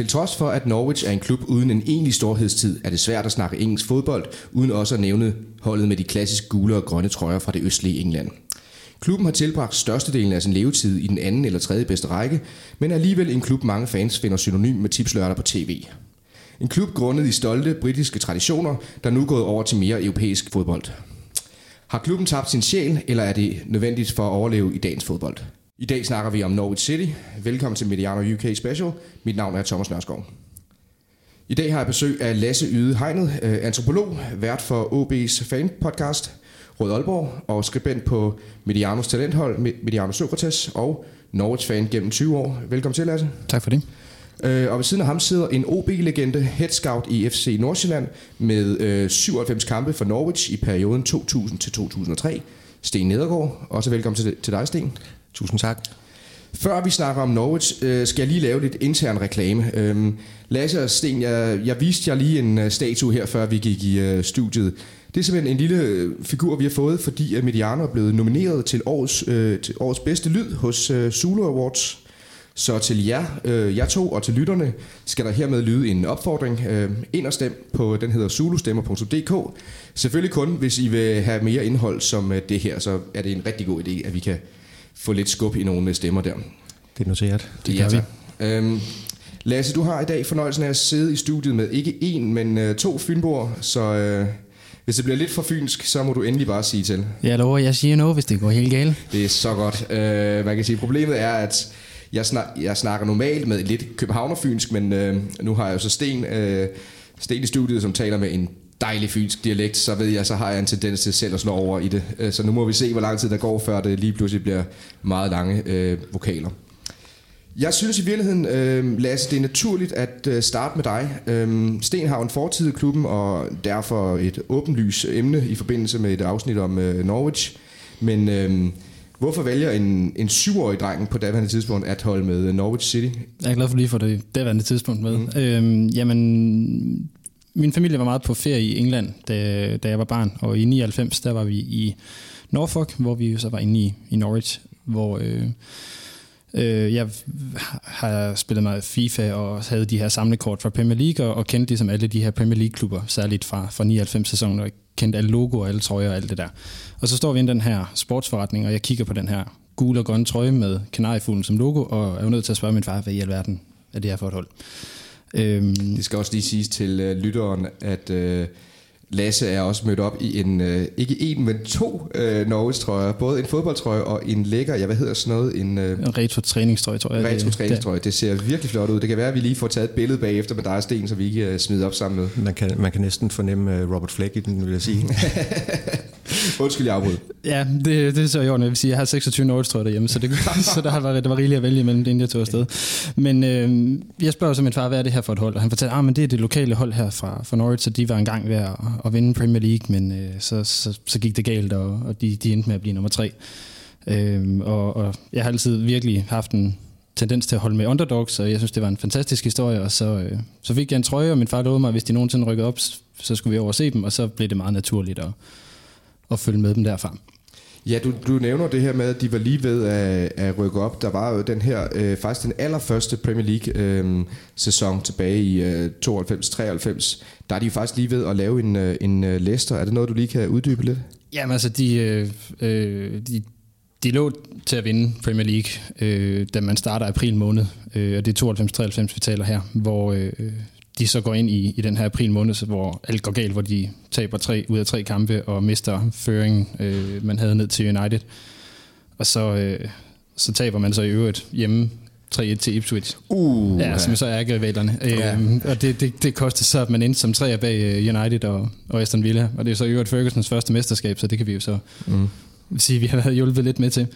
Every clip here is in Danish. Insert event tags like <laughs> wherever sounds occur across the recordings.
Til trods for, at Norwich er en klub uden en egentlig storhedstid, er det svært at snakke engelsk fodbold, uden også at nævne holdet med de klassiske gule og grønne trøjer fra det østlige England. Klubben har tilbragt størstedelen af sin levetid i den anden eller tredje bedste række, men er alligevel en klub, mange fans finder synonym med tipslørdag på tv. En klub grundet i stolte britiske traditioner, der nu er gået over til mere europæisk fodbold. Har klubben tabt sin sjæl, eller er det nødvendigt for at overleve i dagens fodbold? I dag snakker vi om Norwich City. Velkommen til Mediano UK Special. Mit navn er Thomas Nørskov. I dag har jeg besøg af Lasse Yde Hegnet, øh, antropolog, vært for OB's fanpodcast Rød Aalborg og skribent på Medianos talenthold, Mediano Sokrates og Norwich-fan gennem 20 år. Velkommen til, Lasse. Tak for det. Øh, og ved siden af ham sidder en OB-legende, head scout i FC Nordsjælland, med øh, 97 kampe for Norwich i perioden 2000-2003. Sten Nedergaard, også velkommen til, til dig, Sten. Tusind tak. Før vi snakker om Norwich, øh, skal jeg lige lave lidt intern reklame. Øhm, Lasse og Sten, jeg, jeg viste jer lige en uh, statue her, før vi gik i uh, studiet. Det er simpelthen en lille øh, figur, vi har fået, fordi at Mediano er blevet nomineret til årets, øh, til årets bedste lyd hos øh, Zulu Awards. Så til jer, øh, jer to og til lytterne, skal der hermed lyde en opfordring. Øh, ind og stem på, den hedder zulustemmer.dk. Selvfølgelig kun, hvis I vil have mere indhold som øh, det her, så er det en rigtig god idé, at vi kan få lidt skub i nogle stemmer der. Det er noteret. Det ja, vi. Øhm, Lasse, du har i dag fornøjelsen af at sidde i studiet med ikke én, men øh, to fynboer, så øh, hvis det bliver lidt for fynsk, så må du endelig bare sige til. Jeg lover, jeg siger noget, hvis det går helt galt. Det er så godt. Øh, man kan sige, problemet er, at jeg, snak, jeg snakker normalt med lidt københavnerfynsk, men øh, nu har jeg jo så Sten, øh, Sten i studiet, som taler med en dejlig fynsk dialekt, så ved jeg, så har jeg en tendens til selv at slå over i det. Øh, så nu må vi se, hvor lang tid der går, før det lige pludselig bliver meget lange øh, vokaler. Jeg synes i virkeligheden, øh, Lasse, det er naturligt at øh, starte med dig. Øh, Sten har en fortid i klubben, og derfor et åbenlys emne i forbindelse med et afsnit om øh, Norwich. Men øh, hvorfor vælger en, en syvårig dreng på daværende tidspunkt at holde med Norwich City? Jeg er glad for lige for det daværende tidspunkt med. Mm. Øh, jamen, min familie var meget på ferie i England, da, da jeg var barn, og i 99, der var vi i Norfolk, hvor vi så var inde i, i Norwich, hvor... Øh, Øh, jeg har spillet meget FIFA og havde de her samlekort fra Premier League og, og kendte ligesom alle de her Premier League-klubber, særligt fra, fra 99-sæsonen, og kendte alle logoer, alle trøjer og alt det der. Og så står vi i den her sportsforretning, og jeg kigger på den her gule og grønne trøje med kanariefuglen som logo, og er jo nødt til at spørge min far, hvad i alverden er det her for et hold? Øhm, det skal også lige siges til øh, lytteren, at... øh, Lasse er også mødt op i en, øh, ikke en, men to øh, Norges trøjer. Både en fodboldtrøje og en lækker, jeg hvad hedder sådan noget? En, øh, en retro træningstrøje, tror jeg. Retro træningstrøje. Det ser virkelig flot ud. Det kan være, at vi lige får taget et billede bagefter med dig og Sten, så vi ikke uh, smider op sammen med. Man kan, man kan næsten fornemme uh, Robert Fleck i den, vil jeg sige. <laughs> Undskyld, jeg afbrød. Ja, det, det er så i orden. Jeg vil sige, jeg har 26 Norges trøjer derhjemme, så, det, <laughs> så der, har været, der var rigeligt at vælge mellem det, inden jeg tog afsted. Men øh, jeg spørger så min far, hvad er det her for et hold? Og han fortæller, at ah, det er det lokale hold her fra, fra Norwich, så de var engang ved at, at vinde Premier League, men øh, så, så, så gik det galt, og, og de, de endte med at blive nummer tre. Øh, og, og jeg har altid virkelig haft en tendens til at holde med underdogs, og jeg synes, det var en fantastisk historie, og så, øh, så fik jeg en trøje, og min far lovede mig, at hvis de nogensinde rykkede op, så skulle vi over se dem, og så blev det meget naturligt at, at følge med dem derfra. Ja, du, du nævner det her med, at de var lige ved at, at rykke op. Der var jo den her, øh, faktisk den allerførste Premier League-sæson øhm, øh, tilbage i øh, 92-93. Der er de faktisk lige ved at lave en, øh, en øh, Leicester. Er det noget, du lige kan uddybe lidt? Jamen altså, de, øh, øh, de, de lå til at vinde Premier League, øh, da man starter april måned. Øh, og det er 92-93, vi taler her, hvor øh, de så går ind i, i den her april måned, hvor alt går galt, hvor de taber tre ud af tre kampe og mister føringen, øh, man havde ned til United. Og så, øh, så taber man så i øvrigt hjemme 3-1 til Ipswich. Uh, ja, som så er rivalerne. Ja. Øhm, og det, det, det kostede så, at man endte som tre bag øh, United og, og Aston Villa. Og det er så i øvrigt Fergusons første mesterskab, så det kan vi jo så mm. sige, vi har været hjulpet lidt med til.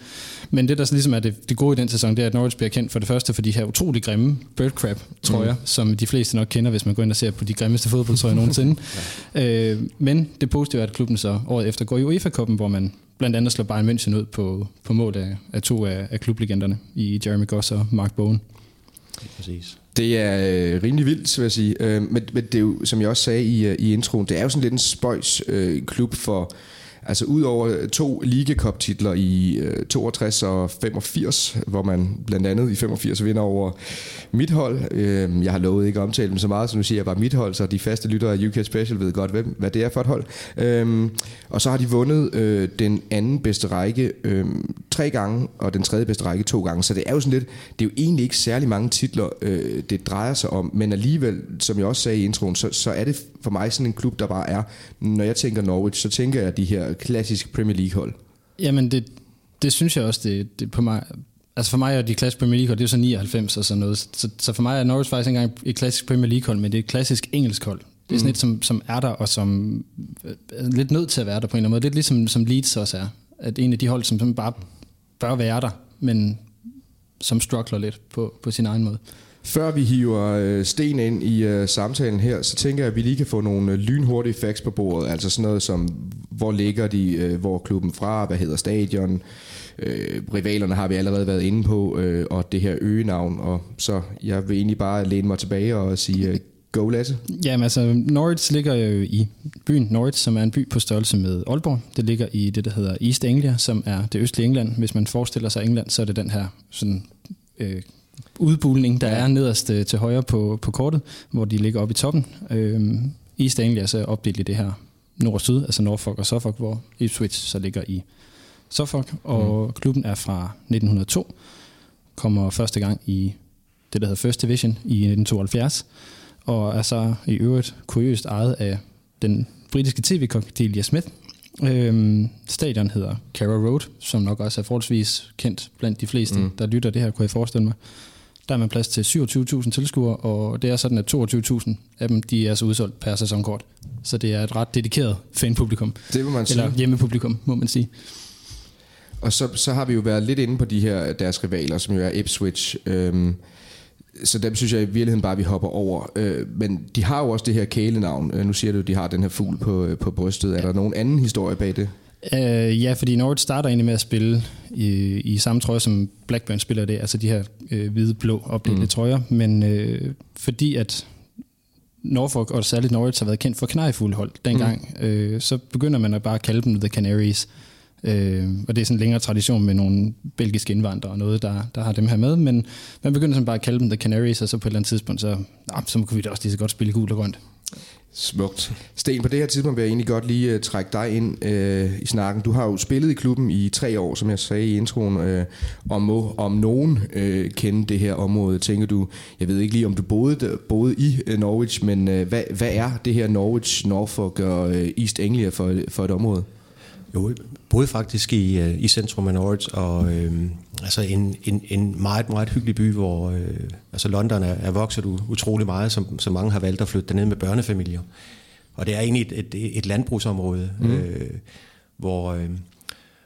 Men det, der ligesom er det, det gode i den sæson, det er, at Norwich bliver kendt for det første for de her utrolig grimme birdcrab trøjer, mm. som de fleste nok kender, hvis man går ind og ser på de grimmeste fodboldtrøjer nogensinde. <laughs> ja. øh, men det positive er, at klubben så året efter går i UEFA-koppen, hvor man blandt andet slår Bayern München ud på, på mål af, af to af, af klublegenderne i Jeremy Goss og Mark Bowen. Præcis. Det er øh, rimelig vildt, vil jeg sige. Øh, men, men det er jo, som jeg også sagde i, øh, i introen, det er jo sådan lidt en spøjs øh, klub for Altså ud over øh, to Liga titler i øh, 62 og 85, hvor man blandt andet i 85 vinder over mit hold. Øh, jeg har lovet ikke at omtale dem så meget, som du siger jeg var mit hold, så de faste lyttere af UK Special ved godt, hvem, hvad det er for et hold. Øh, og så har de vundet øh, den anden bedste række øh, tre gange, og den tredje bedste række to gange. Så det er jo sådan lidt, det er jo egentlig ikke særlig mange titler, øh, det drejer sig om, men alligevel, som jeg også sagde i introen, så, så er det for mig sådan en klub, der bare er, når jeg tænker Norwich, så tænker jeg de her klassiske Premier League hold. Jamen, det, det synes jeg også, det, det på mig... Altså for mig er de klassiske Premier League hold, det er jo så 99 og sådan noget. Så, så for mig er Norwich faktisk ikke engang et klassisk Premier League hold, men det er et klassisk engelsk hold. Det er sådan mm. et, som, som er der, og som er lidt nødt til at være der på en eller anden måde. Lidt ligesom som Leeds også er. At en af de hold, som, som bare bør være der, men som struggler lidt på, på sin egen måde. Før vi hiver øh, sten ind i øh, samtalen her, så tænker jeg, at vi lige kan få nogle øh, lynhurtige facts på bordet. Altså sådan noget som, hvor ligger de, uh, hvor klubben fra, hvad hedder stadion, uh, rivalerne har vi allerede været inde på, og det her øgenavn. Og så jeg vil egentlig bare læne mig tilbage og sige, go Lasse. Jamen altså, Norwich ligger jo i byen Norwich, som er en by på størrelse med Aalborg. Det ligger i det, der hedder East Anglia, som er det østlige England. Hvis man forestiller sig England, så er det den her sådan, øh, udbulning, der er nederst øh, til højre på, på kortet, hvor de ligger oppe i toppen. Øh, East Anglia er så opdelt i det her nord og syd, altså Norfolk og Suffolk, hvor Ipswich så ligger i Suffolk, og mm. klubben er fra 1902, kommer første gang i det, der hedder First Division i 1972, og er så i øvrigt kuriøst ejet af den britiske tv-kok Delia Smith. Øhm, stadion hedder Carrow Road, som nok også er forholdsvis kendt blandt de fleste, mm. der lytter det her, kunne jeg forestille mig. Der er man plads til 27.000 tilskuere, og det er sådan, at 22.000 af dem de er så udsolgt per sæsonkort. Så det er et ret dedikeret fanpublikum. Det vil man sige. Eller hjemmepublikum, må man sige. Og så, så har vi jo været lidt inde på de her deres rivaler, som jo er Ipswich. Øhm, så dem synes jeg i virkeligheden bare, vi hopper over. Øh, men de har jo også det her kælenavn. Øh, nu siger du, at de har den her fugl på, øh, på brystet. Er der nogen anden historie bag det? Uh, ja, fordi Norwich starter egentlig med at spille i, i samme trøje, som Blackburn spiller det, altså de her uh, hvide-blå opdelte mm. trøjer, men uh, fordi at Norfolk og særligt Norwich har været kendt for knejfulde hold dengang, mm. uh, så begynder man at bare kalde dem The Canaries. Øh, Øh, og det er sådan en længere tradition med nogle belgiske indvandrere og noget, der, der har dem her med. Men man begynder sådan bare at kalde dem The Canaries, og så på et eller andet tidspunkt, så, nah, så kunne vi da også lige så godt spille gul og grønt. Smukt. Sten, på det her tidspunkt vil jeg egentlig godt lige uh, trække dig ind uh, i snakken. Du har jo spillet i klubben i tre år, som jeg sagde i introen, uh, og må om nogen uh, kende det her område. Tænker du, jeg ved ikke lige, om du boede, boede i uh, Norwich, men uh, hvad, hvad er det her Norwich, Norfolk og uh, East Anglia for, for et område? Jo, boede faktisk i, øh, i centrum af Norwich, og øh, altså en, en, en meget, meget hyggelig by, hvor øh, altså London er, er vokset utrolig meget, som, som mange har valgt at flytte derned med børnefamilier. Og det er egentlig et, et, et landbrugsområde, mm. øh, hvor, øh,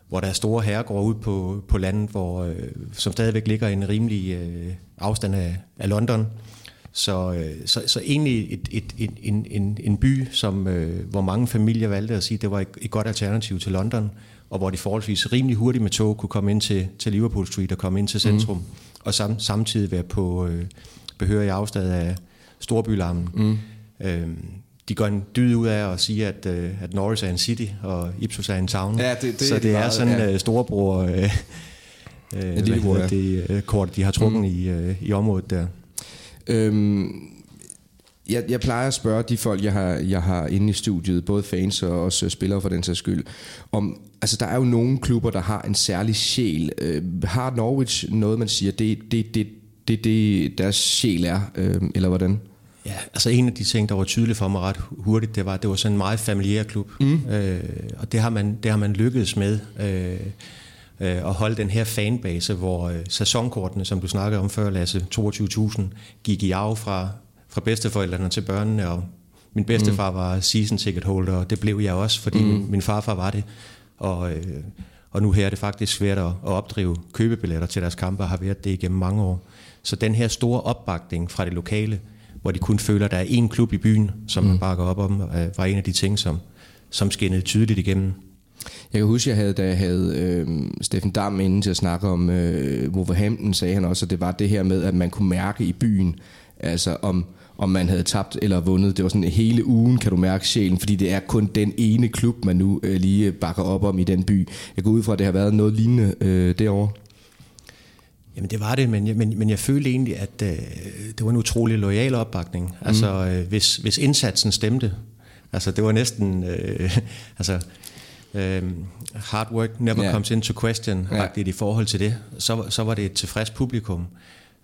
hvor der er store herregårde ud på, på landet, hvor, øh, som stadigvæk ligger en rimelig øh, afstand af, af London. Så, øh, så, så egentlig et, et, et, en, en, en by, som, øh, hvor mange familier valgte at sige, at det var et, et godt alternativ til London, og hvor de forholdsvis rimelig hurtigt med tog kunne komme ind til, til Liverpool Street og komme ind til centrum, mm. og sam, samtidig være på øh, behørig afstand af storbylarmen. Mm. Øhm, de går en dyd ud af at sige, at, øh, at Norris er en city, og Ipsos er en town. Ja, det, det så er det er meget, sådan ja. uh, storebror øh, øh, lillebror, ja. det, øh, kort, de har trukket mm. i, øh, i området der. Øhm, jeg, jeg plejer at spørge de folk, jeg har, jeg har inde i studiet, både fans og også spillere for den sags skyld, om, altså der er jo nogle klubber, der har en særlig sjæl. Øh, har Norwich noget, man siger, det det, det, det, det deres sjæl er, øh, eller hvordan? Ja, altså en af de ting, der var tydeligt for mig ret hurtigt, det var, at det var sådan en meget familiær klub. Mm. Øh, og det har, man, det har man lykkedes med. Øh, øh, at holde den her fanbase, hvor øh, sæsonkortene, som du snakkede om før, Lasse, 22.000, gik i arv fra, fra bedsteforældrene til børnene, og min bedstefar mm. var season ticket holder, og det blev jeg også, fordi mm. min, min farfar var det. Og, øh, og nu her er det faktisk svært at, at opdrive købebilletter til deres kampe, og har været det igennem mange år. Så den her store opbakning fra det lokale, hvor de kun føler, at der er én klub i byen, som mm. man bakker op om, øh, var en af de ting, som, som skinnede tydeligt igennem. Jeg kan huske, jeg havde, da jeg havde øh, Steffen Dam inde til at snakke om øh, Wolverhampton, sagde han også, at det var det her med, at man kunne mærke i byen, altså om, om man havde tabt eller vundet. Det var sådan hele ugen, kan du mærke sjælen, fordi det er kun den ene klub, man nu øh, lige bakker op om i den by. Jeg går ud fra, at det har været noget lignende øh, derovre. Jamen det var det, men jeg, men, men jeg følte egentlig, at øh, det var en utrolig lojal opbakning. Mm. Altså øh, hvis, hvis indsatsen stemte, altså det var næsten, øh, <laughs> altså øh, hard work never yeah. comes into question, yeah. i forhold til det, så, så var det et tilfreds publikum,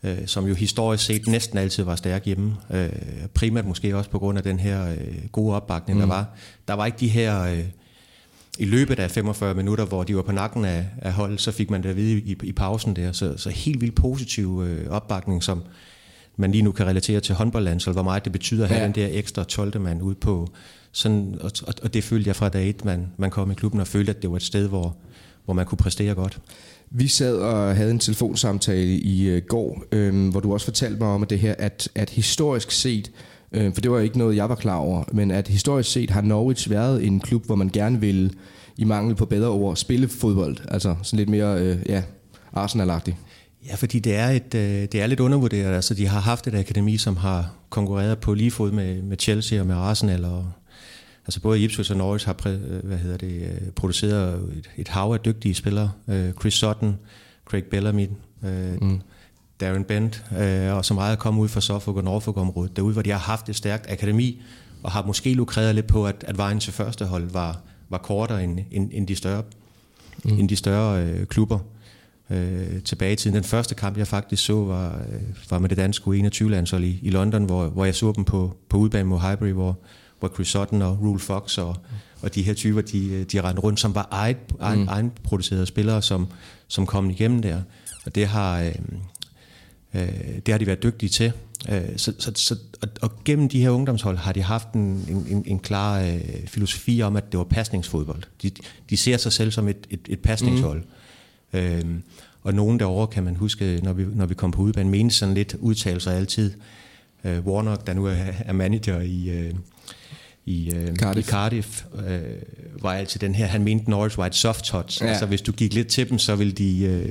øh, som jo historisk set næsten altid var stærk hjemme. Øh, primært måske også på grund af den her øh, gode opbakning, mm. der var. Der var ikke de her... Øh, i løbet af 45 minutter, hvor de var på nakken af, af holdet, så fik man det at vide i, i pausen der. Så, så helt vildt positiv øh, opbakning, som man lige nu kan relatere til håndboldlandshold, hvor meget det betyder at have ja. den der ekstra 12. mand ud på. Sådan, og, og, det følte jeg fra dag et, man, man kom i klubben og følte, at det var et sted, hvor, hvor man kunne præstere godt. Vi sad og havde en telefonsamtale i øh, går, øh, hvor du også fortalte mig om at det her, at, at historisk set, øh, for det var ikke noget, jeg var klar over, men at historisk set har Norwich været en klub, hvor man gerne ville, i mangel på bedre ord, spille fodbold. Altså sådan lidt mere, øh, ja, Arsenal-agtigt. Ja, fordi det er, et, øh, det er lidt undervurderet. Altså, de har haft et akademi, som har konkurreret på lige fod med, med Chelsea og med Arsenal. Og, altså både Ipswich og Norwich har præ, øh, hvad hedder det, øh, produceret et, et hav af dygtige spillere. Chris Sutton, Craig Bellamy, mm. Darren Bent, og som meget er kommet ud fra Suffolk og Norfolk-området. Derude, hvor de har haft et stærkt akademi, og har måske lukreret lidt på, at, at vejen til første hold var, var kortere end, end, end de større, mm. end de større øh, klubber øh, tilbage i tiden. Den første kamp, jeg faktisk så, var, øh, var med det danske U21-landshold i, i London, hvor, hvor jeg så dem på, på udbane mod Highbury, hvor, hvor Chris Sutton og Rule Fox og, og de her typer, de, de rendte rundt, som var eget, egen, mm. egen producerede spillere, som, som kom igennem der. Og det har, øh, øh, det har de været dygtige til. Øh, så, så, så, og, og gennem de her ungdomshold har de haft en, en, en klar øh, filosofi om, at det var pasningsfodbold. De, de ser sig selv som et, et, et pasningshold. Mm. Øh, og nogen derovre kan man huske, når vi, når vi kom på udbanen, mente sådan lidt udtalelser altid. Uh, Warnock, der nu er, er manager i, uh, i, uh, Cardiff, i Cardiff uh, var altid den her, han mente Norwich var et soft touch. Ja. Altså hvis du gik lidt til dem, så ville de,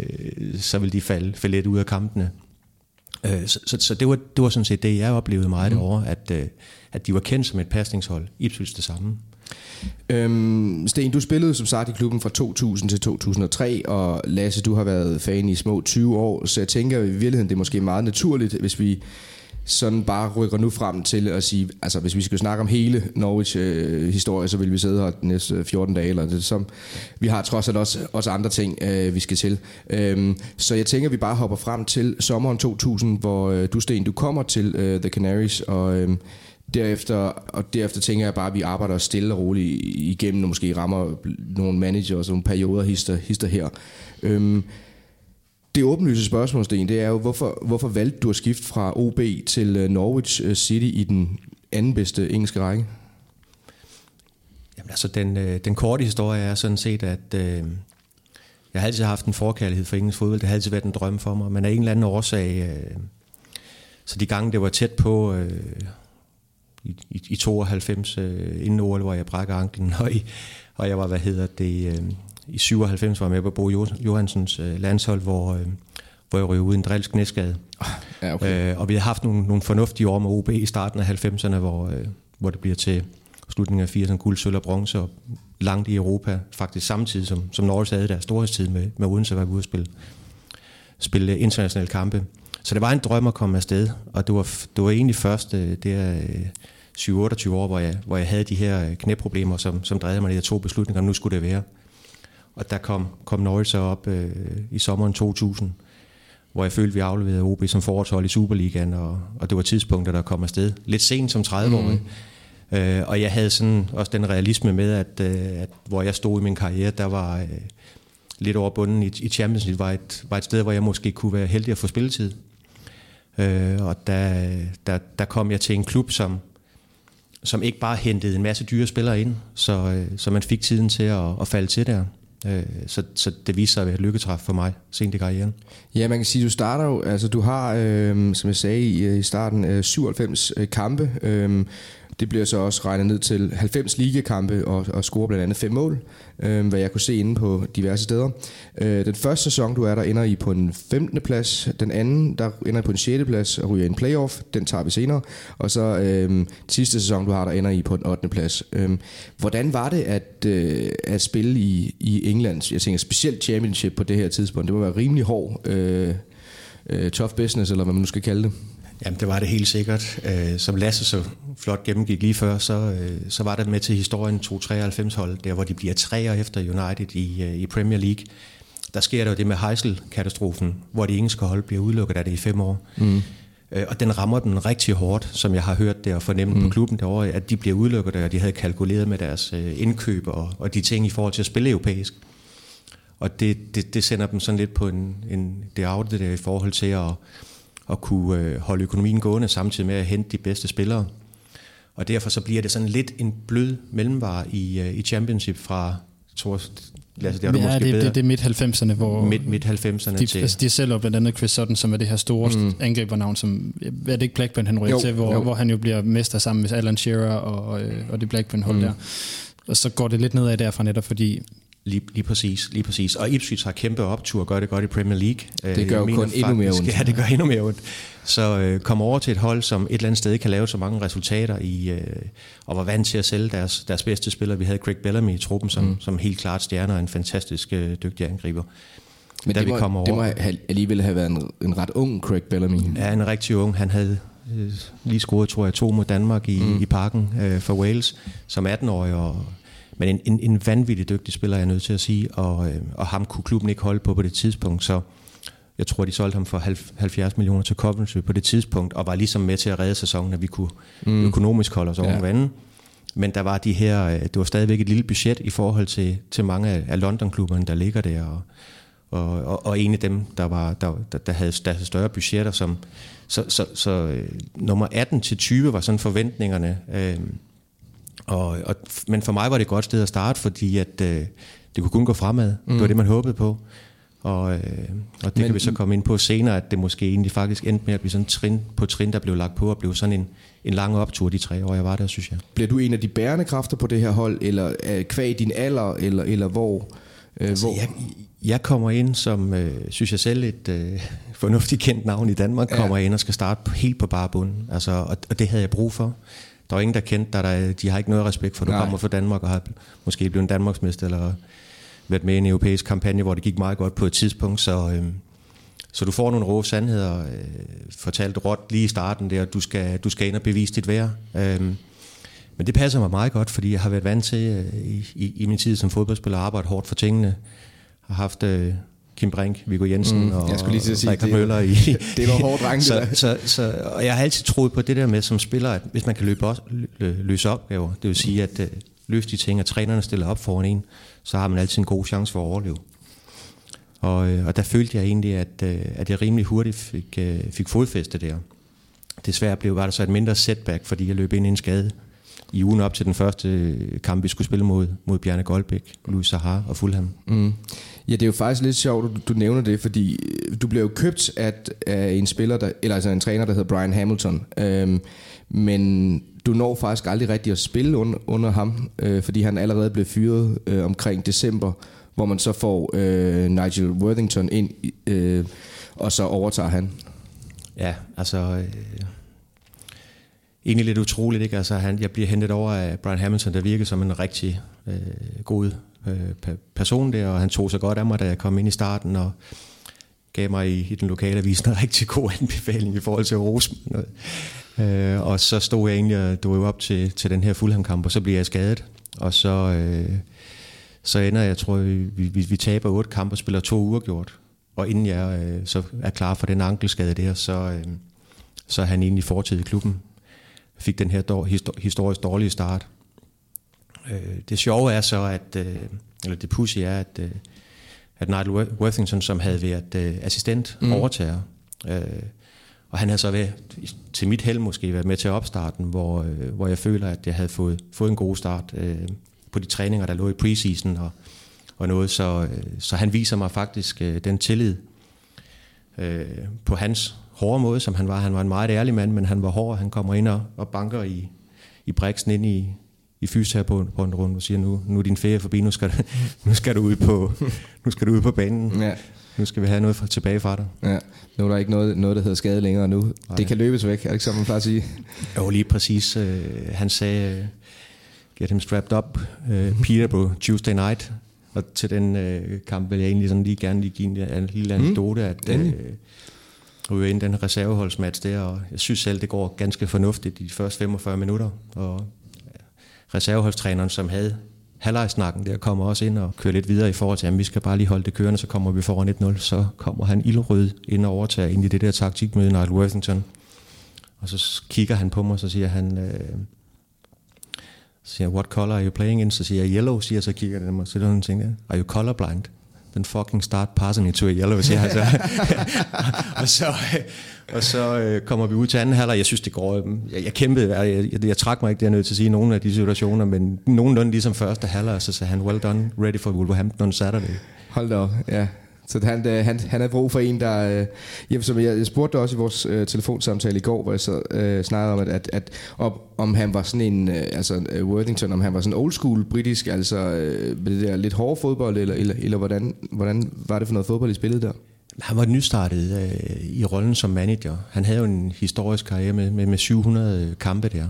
uh, så ville de falde, falde lidt ud af kampene. Uh, så, så, så det, var, det var sådan set det, jeg oplevede meget mm. derovre, at, uh, at de var kendt som et pasningshold. Ipswich det samme. Øhm, Sten, du spillede som sagt i klubben fra 2000 til 2003, og Lasse, du har været fan i små 20 år, så jeg tænker i virkeligheden, det er måske meget naturligt, hvis vi sådan bare rykker nu frem til at sige, altså hvis vi skal snakke om hele Norwich øh, historie, så vil vi sidde her de næste 14 dage, eller det som, vi har trods alt også, også andre ting, øh, vi skal til. Øhm, så jeg tænker, at vi bare hopper frem til sommeren 2000, hvor øh, du, Sten, du kommer til øh, The Canaries, og øh, derefter, og derefter tænker jeg bare, at vi arbejder stille og roligt igennem, og måske rammer nogle manager og nogle perioder hister, hister her. Øhm, det åbenlyse spørgsmål, Sten, det er jo, hvorfor, hvorfor valgte du at skifte fra OB til øh, Norwich øh, City i den anden bedste engelske række? Jamen altså, den, øh, den korte historie er sådan set, at øh, jeg har altid haft en forkærlighed for engelsk fodbold. Det har altid været en drøm for mig, men af en eller anden årsag, øh, så de gange det var tæt på, øh, i, i, i 92 øh, inden OL, hvor jeg brækker anklen, <laughs> og, i, og jeg var, hvad hedder det, øh, i 97 var jeg med på Bo Johansens øh, landshold, hvor, øh, hvor jeg røg ud i en drilsk næstskade. Ja, okay. øh, og vi har haft nogle, nogle fornuftige år med OB i starten af 90'erne, hvor, øh, hvor det bliver til slutningen af 80'erne guld, sølv og bronze, og langt i Europa, faktisk samtidig som, som Norge havde deres storhedstid med, med Odense, var ude at spille, spille internationale kampe. Så det var en drøm at komme afsted, og det var, det var egentlig først øh, det er, 7-28 år, hvor jeg, hvor jeg havde de her øh, knæproblemer, som, som drejede mig her to beslutninger, nu skulle det være. Og der kom, kom Norwich så op øh, i sommeren 2000, hvor jeg følte, vi afleverede OB som forårshold i Superligaen, og, og det var tidspunktet, der kom afsted. Lidt sent som 30-årig. Mm. Øh, og jeg havde sådan også den realisme med, at, øh, at hvor jeg stod i min karriere, der var øh, lidt over bunden i, i Champions League, var et, var et sted, hvor jeg måske kunne være heldig at få spilletid. Øh, og der, der, der kom jeg til en klub, som, som ikke bare hentede en masse dyre spillere ind, så, øh, så man fik tiden til at, at falde til der. Øh, så, så det viser sig at være et lykketræf for mig sent i karrieren. Ja, man kan sige, du starter jo, altså du har, øh, som jeg sagde i, øh, i starten, øh, 97 øh, kampe, øh, det bliver så også regnet ned til 90 ligekampe og, og scorer blandt andet fem mål, øh, hvad jeg kunne se inde på diverse steder. Øh, den første sæson, du er der, ender I på en 15. plads. Den anden, der ender I på en 6. plads og ryger i en playoff. Den tager vi senere. Og så øh, sidste sæson, du har der, ender I på en 8. plads. Øh, hvordan var det at, øh, at spille i, i England? Jeg tænker specielt championship på det her tidspunkt. Det må være rimelig hård øh, øh, tough business, eller hvad man nu skal kalde det. Jamen, det var det helt sikkert. Øh, som Lasse så flot gennemgik lige før, så, øh, så var det med til historien 2-93-hold, der hvor de bliver træer efter United i, øh, i Premier League. Der sker der jo det med Heysel-katastrofen, hvor de engelske hold bliver udelukket af det i fem år. Mm. Og den rammer den rigtig hårdt, som jeg har hørt det og fornemmet mm. på klubben derovre, at de bliver udelukket, og de havde kalkuleret med deres indkøb og, og de ting i forhold til at spille europæisk. Og det, det, det sender dem sådan lidt på en, en det afte der i forhold til at at kunne øh, holde økonomien gående samtidig med at hente de bedste spillere. Og derfor så bliver det sådan lidt en blød mellemvare i, øh, i championship fra tror, Lasse, det er ja, måske det, det, det er midt-90'erne, hvor midt, midt 90'erne de, til. Altså, de sælger blandt andet Chris Sutton, som er det her store mm. angribernavn, som er det ikke Blackburn, han ryger til, hvor, jo. hvor han jo bliver mester sammen med Alan Shearer og, øh, og det Blackburn-hold mm. der. Og så går det lidt nedad derfra netop, fordi Lige, lige præcis, lige præcis. Og Ipswich har kæmpe optur og gør det godt i Premier League. Det gør jo kun faktisk, endnu mere ondt. <laughs> Ja, det gør endnu mere ondt. Så øh, kom over til et hold, som et eller andet sted kan lave så mange resultater i, øh, og var vant til at sælge deres, deres bedste spillere. Vi havde Craig Bellamy i truppen, som, mm. som helt klart stjerner og en fantastisk øh, dygtig angriber. Men det, vi kom over, det må alligevel have været en, en ret ung Craig Bellamy. Ja, en rigtig ung. Han havde øh, lige scoret, tror jeg, to mod Danmark i, mm. i parken øh, for Wales som 18-årig, og men en, en, en vanvittig dygtig spiller, jeg er nødt til at sige, og, øh, og ham kunne klubben ikke holde på på det tidspunkt, så jeg tror, de solgte ham for 70 millioner til Coventry på det tidspunkt, og var ligesom med til at redde sæsonen, at vi kunne mm. økonomisk holde os over ja. vandet. Men der var de her, øh, det var stadigvæk et lille budget i forhold til, til mange af, af London-klubberne, der ligger der, og, og, og, og en af dem, der, var, der, der, der, havde, der havde større budgetter, som, så, så, så øh, nummer 18 til 20 var sådan forventningerne, øh, og, og, men for mig var det et godt sted at starte, fordi at, øh, det kunne kun gå fremad. Mm. Det var det, man håbede på. Og, øh, og det men, kan vi så komme ind på senere, at det måske egentlig faktisk endte med at blive sådan trin på trin, der blev lagt på, og blev sådan en, en lang optur de tre år, jeg var der, synes jeg. Bliver du en af de bærende kræfter på det her hold, eller øh, kvæg din alder, eller, eller hvor? Øh, altså, hvor? Jeg, jeg kommer ind som, øh, synes jeg selv, et øh, <laughs> fornuftigt kendt navn i Danmark, ja. kommer ind og skal starte helt på bare bunden. Altså, og, og det havde jeg brug for der var ingen, der kendte dig. Der, de har ikke noget respekt for, at du Nej. kommer fra Danmark og har måske blevet Danmarksmester, eller været med i en europæisk kampagne, hvor det gik meget godt på et tidspunkt. Så, øh, så du får nogle rå sandheder, øh, fortalt råt lige i starten der, du skal, du skal ind og bevise dit værd. Øh, men det passer mig meget godt, fordi jeg har været vant til øh, i, i, min tid som fodboldspiller at arbejde hårdt for tingene. Har haft øh, Kim Brink, Viggo Jensen mm, og jeg skulle lige til sige, Rikard Møller i. <laughs> det var hårdt dreng, så, så, så, og jeg har altid troet på det der med som spiller, at hvis man kan løbe op, løse opgaver, det vil sige at uh, løse de ting, at trænerne stiller op foran en, så har man altid en god chance for at overleve. Og, øh, og der følte jeg egentlig, at, uh, at jeg rimelig hurtigt fik, uh, fik fodfæste der. Desværre blev, var der så et mindre setback, fordi jeg løb ind i en skade i ugen op til den første kamp, vi skulle spille mod, mod Bjarne Goldbæk, Louis Sahar og Fulham. Mm. Ja, det er jo faktisk lidt sjovt, du, du nævner det, fordi øh, du blev jo købt af, af en spiller, der, eller altså en træner, der hedder Brian Hamilton. Øhm, men du når faktisk aldrig rigtig at spille under, under ham, øh, fordi han allerede blev fyret øh, omkring december, hvor man så får øh, Nigel Worthington ind, øh, og så overtager han. Ja, altså... Øh, egentlig lidt utroligt, ikke? Altså, han, jeg bliver hentet over af Brian Hamilton, der virkede som en rigtig øh, god øh, person der, og han tog sig godt af mig, da jeg kom ind i starten, og gav mig i, i den lokale avis en rigtig god anbefaling i forhold til Rosen. Øh, og så stod jeg egentlig og jo op til, til den her Fulham-kamp, og så bliver jeg skadet. Og så, øh, så ender jeg, tror vi, vi, vi taber otte kampe og spiller to uger gjort. Og inden jeg øh, så er klar for den ankelskade der, så, øh, så er han egentlig fortid i klubben. Fik den her dår, historisk dårlige start. Øh, det sjove er så, at, øh, eller det pussy er, at, øh, at Nigel Worthington, som havde været øh, assistent, mm. overtager. Øh, og han havde så været, til mit held måske, været med til opstarten, hvor, øh, hvor jeg føler, at jeg havde fået, fået en god start øh, på de træninger, der lå i preseason og, og noget. Så, øh, så han viser mig faktisk øh, den tillid øh, på hans hårde måde, som han var. Han var en meget ærlig mand, men han var hård. Han kommer ind og, og banker i, i Brixen ind i, i fysioterapeuten rundt og siger, nu, nu er din ferie forbi, nu skal, du, <laughs> nu skal du ud på, nu skal du ud på banen. Ja. Nu skal vi have noget for, tilbage fra dig. Ja. Nu er der ikke noget, noget der hedder skade længere nu. Nej. Det kan løbes væk, er det ikke som man plejer at sige? Jo, lige præcis. Uh, han sagde, uh, get him strapped up, <laughs> Peter på Tuesday night. Og til den uh, kamp vil jeg egentlig sådan lige gerne lige give en, en lille mm. anekdote, mm. at uh, ryge ind den reserveholdsmatch der, og jeg synes selv, det går ganske fornuftigt i de første 45 minutter. Og reserveholdstræneren, som havde halvlejsnakken der, kommer også ind og kører lidt videre i forhold til, at vi skal bare lige holde det kørende, så kommer vi foran 1-0, så kommer han ildrød ind og overtager ind i det der taktikmøde Nigel Worthington. Og så kigger han på mig, så siger han, øh, så siger what color are you playing in? Så siger jeg yellow, siger så kigger han på mig, så sådan tænker are you colorblind? Then fucking start passing it to a yellow, siger han så. og så, og så øh, kommer vi ud til anden halvleg. Jeg synes, det går... Øh, jeg, jeg kæmpede, jeg, jeg, jeg trak mig ikke, det er nødt til at sige, nogle af de situationer, men nogenlunde ligesom første halvleg, så sagde han, well done, ready for Wolverhampton on Saturday. Hold da op, ja. Så han, øh, han, han havde brug for en, der... Øh, jamen, som jeg, jeg spurgte også i vores øh, telefonsamtale i går, hvor jeg så øh, snakkede om, at, at, at om, om han var sådan en... Øh, altså øh, Worthington, om han var sådan old school britisk, altså øh, det der lidt hårde fodbold, eller, eller, eller hvordan, hvordan var det for noget fodbold, I spillede der? Han var nystartet øh, i rollen som manager. Han havde jo en historisk karriere med, med, med 700 øh, kampe der.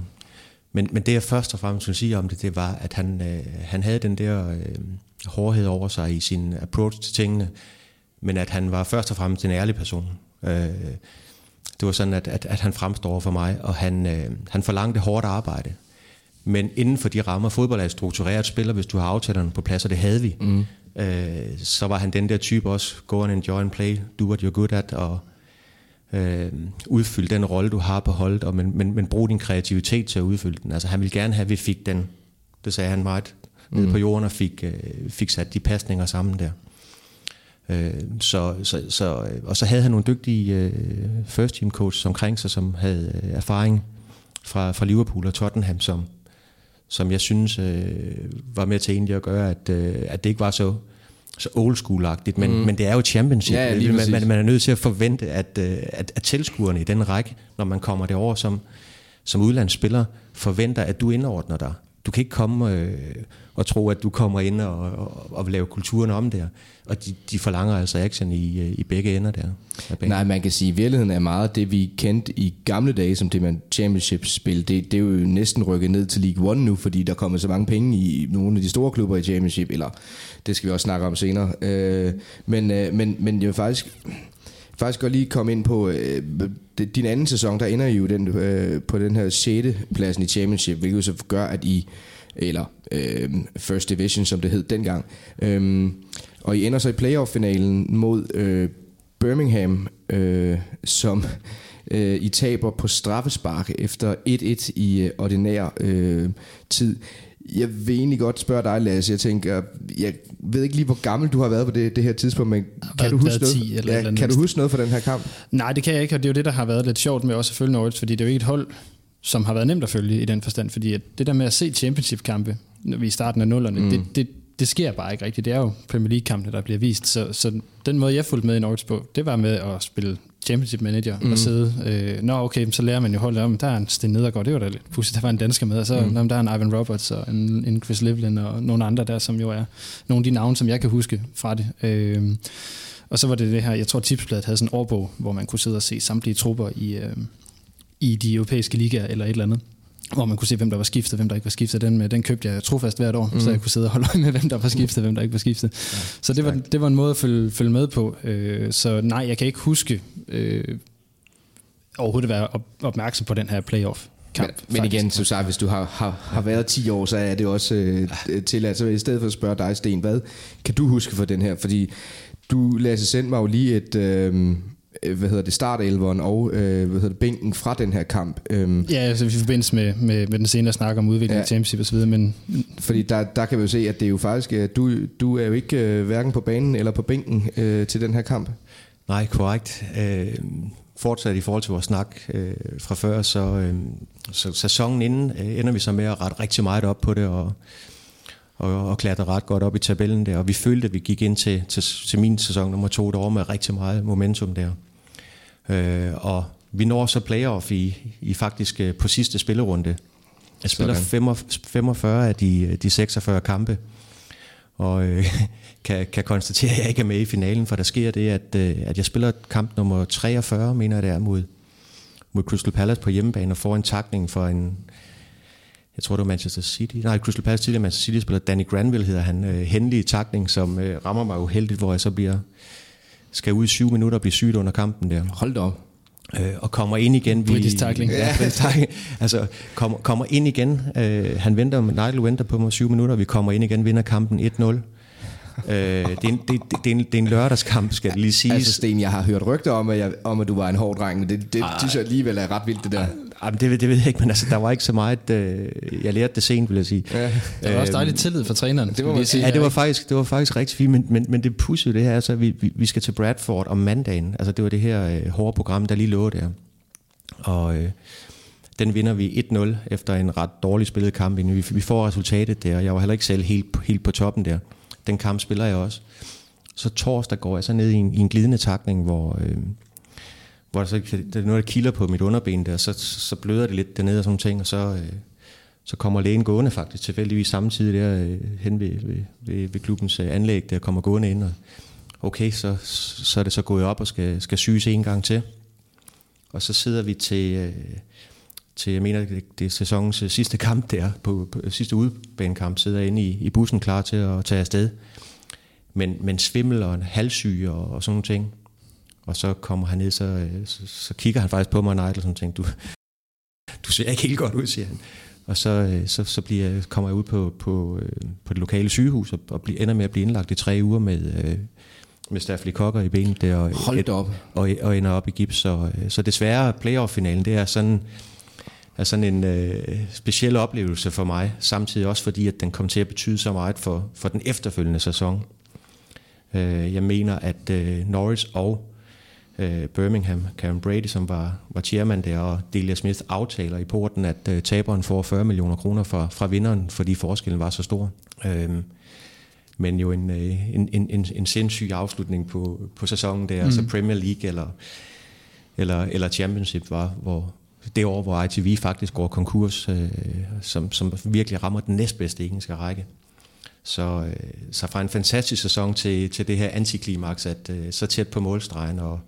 Men, men det jeg først og fremmest vil sige om det, det var, at han, øh, han havde den der øh, hårdhed over sig i sin approach til tingene, men at han var først og fremmest en ærlig person. Øh, det var sådan, at, at, at han fremstår for mig, og han, øh, han forlangte hårdt arbejde. Men inden for de rammer, fodbold er et struktureret spiller, hvis du har aftalerne på plads, og det havde vi. Mm øh, så var han den der type også, go and enjoy and play, do what you're good at, og øh, udfylde den rolle, du har på holdet, og, men, men, men brug din kreativitet til at udfylde den. Altså han ville gerne have, at vi fik den, det sagde han meget, mm. ned på jorden og fik, øh, fik sat de pasninger sammen der. Øh, så, så, så, øh, og så havde han nogle dygtige øh, first team coaches omkring sig, som havde øh, erfaring fra, fra Liverpool og Tottenham, som, som jeg synes øh, var med til egentlig at gøre, at, øh, at det ikke var så, så old school-agtigt, men, mm. men det er jo championship. Ja, ja, man, man, man er nødt til at forvente, at, at, at tilskuerne i den række, når man kommer derover som, som udlandsspiller, forventer, at du indordner dig. Du kan ikke komme øh, og tro, at du kommer ind og, og, og lave kulturen om der. Og de, de forlanger altså action i, øh, i begge ender der. Nej, man kan sige, at virkeligheden er meget det, vi kendte i gamle dage, som det man championship-spil. Det, det er jo næsten rykket ned til League One nu, fordi der kommer så mange penge i nogle af de store klubber i championship, eller det skal vi også snakke om senere. Øh, men, øh, men, men jeg vil faktisk faktisk godt lige komme ind på øh, din anden sæson, der ender I jo den, øh, på den her 6. pladsen i Championship, hvilket jo så gør, at I, eller øh, First Division, som det hed dengang, øh, og I ender så i playoff-finalen mod øh, Birmingham, øh, som øh, I taber på straffespark efter 1-1 i øh, ordinær øh, tid. Jeg vil egentlig godt spørge dig, Lasse. Jeg tænker, jeg ved ikke lige, hvor gammel du har været på det, det her tidspunkt, men kan, du huske, noget, 10 eller ja, eller kan du huske noget fra den her kamp? Nej, det kan jeg ikke, og det er jo det, der har været lidt sjovt med også at følge Norwich, fordi det er jo ikke et hold, som har været nemt at følge i den forstand, fordi at det der med at se championship-kampe, når vi er i starten af nullerne, mm. det, det, det sker bare ikke rigtigt. Det er jo Premier League-kampene, der bliver vist. Så, så den måde, jeg fulgte med i Norwich på, det var med at spille Championship Manager mm. og sidde. Øh, Nå, okay, så lærer man jo holdet om, der er en Sten Nedergaard, det var da lidt pudsigt, der var en dansker med, og så mm. der er en Ivan Roberts og en, en Chris Livlin og nogle andre der, som jo er nogle af de navne, som jeg kan huske fra det. Øh, og så var det det her, jeg tror Tipsbladet havde sådan en årbog, hvor man kunne sidde og se samtlige trupper i, øh, i de europæiske ligaer eller et eller andet hvor man kunne se, hvem der var skiftet, hvem der ikke var skiftet. Den, med, den købte jeg trofast hvert år, mm. så jeg kunne sidde og holde øje med, hvem der var skiftet, hvem der ikke var skiftet. Ja, så det var, det var en måde at følge, følge med på. Øh, så nej, jeg kan ikke huske øh, overhovedet at være op, opmærksom på den her playoff. Kamp, men, men igen, så sagt, hvis du har, har, har været 10 år, så er det også øh, tilladt. Så i stedet for at spørge dig, Sten, hvad kan du huske for den her? Fordi du, Lasse, sendte mig jo lige et, øh, Øh, hvad hedder det, startelveren og øh, hvad hedder det, bænken fra den her kamp. Øhm, ja, altså i forbindelse med, med, med den senere snak om udvikling ja, af championship og så videre, men... Fordi der, der kan vi jo se, at det er jo faktisk, at du, du er jo ikke øh, hverken på banen eller på bænken øh, til den her kamp. Nej, korrekt. Øh, fortsat i forhold til vores snak øh, fra før, så, øh, så sæsonen inden øh, ender vi så med at rette rigtig meget op på det, og og, og klatre ret godt op i tabellen der. Og vi følte, at vi gik ind til, til, til min sæson nummer to derovre med rigtig meget momentum der. Øh, og vi når så playoff i, i faktisk øh, på sidste spillerunde. Jeg spiller 45 af de, de 46 kampe, og øh, <laughs> kan, kan konstatere, at jeg ikke er med i finalen, for der sker det, at, øh, at jeg spiller kamp nummer 43, mener jeg det er, mod, mod Crystal Palace på hjemmebane, og får en takning for en, jeg tror det var Manchester City, nej Crystal Palace tidligere Manchester City spiller. Danny Granville hedder han, øh, hændelige takning, som øh, rammer mig uheldigt, hvor jeg så bliver, skal ud i syv minutter og blive sygt under kampen der. Hold da op. Øh, og kommer ind igen. British tackling. Ja, <laughs> British tackling. Altså, kommer, kommer ind igen. Øh, han venter, Nigel venter på mig syv minutter, vi kommer ind igen, vinder kampen 1-0 øh, det, er en, det, det, det, er en, det er en lørdagskamp, skal det lige sige. Altså Sten, jeg har hørt rygter om, at, jeg, om, at du var en hård dreng, men det, det Ej. synes jeg alligevel er ret vildt, det der. Ej, det, det ved jeg ikke, men altså, der var ikke så meget... Øh, jeg lærte det sent, vil jeg sige. Ja. Der var også dejligt tillid for træneren. Det var, sige. Ja, det var, faktisk, det var faktisk rigtig fint, men, men, men det pudsede det her, altså, vi, vi, vi skal til Bradford om mandagen. Altså, det var det her øh, hårde program, der lige lå der. Og... Øh, den vinder vi 1-0 efter en ret dårlig spillet kamp. Vi, vi får resultatet der, jeg var heller ikke selv helt, helt på toppen der. Den kamp spiller jeg også. Så torsdag går jeg så ned i en, i en glidende takning, hvor, øh, hvor der, så, der er noget, der kilder på mit underben der, så, så bløder det lidt dernede og sådan ting, og så, øh, så kommer lægen gående faktisk tilfældigvis samtidig der øh, hen ved, ved, ved, ved klubbens øh, anlæg, der kommer gående ind, og okay, så, så er det så gået op og skal, skal syges en gang til. Og så sidder vi til, øh, til jeg mener, det, det er sæsonens øh, sidste kamp der, på, på sidste udbanekamp, sidder inde i, i bussen klar til at tage afsted. Men, men svimmel og en halssyge og, og sådan nogle ting. Og så kommer han ned, så, øh, så, så kigger han faktisk på mig og sådan ting. Du, du ser ikke helt godt ud, siger han. Og så, øh, så, så bliver, kommer jeg ud på, på, på det lokale sygehus og, og bliver, ender med at blive indlagt i tre uger med, med stafylokokker i benet der. Og, Hold op. Og, og ender op i gips. Så, så desværre playoff-finalen, det er sådan er sådan en øh, speciel oplevelse for mig, samtidig også fordi, at den kom til at betyde så meget for, for den efterfølgende sæson. Øh, jeg mener, at øh, Norris og øh, Birmingham, Karen Brady, som var, var chairman der, og Delia Smith aftaler i porten, at øh, taberen får 40 millioner kroner fra, fra vinderen, fordi forskellen var så stor. Øh, men jo en, øh, en, en, en, en sindssyg afslutning på, på sæsonen der, mm. altså Premier League eller, eller, eller Championship var, hvor, det år, hvor ITV faktisk går konkurs, øh, som, som virkelig rammer den næstbedste engelske række. Så, øh, så fra en fantastisk sæson til, til det her antiklimaks, at øh, så tæt på målstregen, og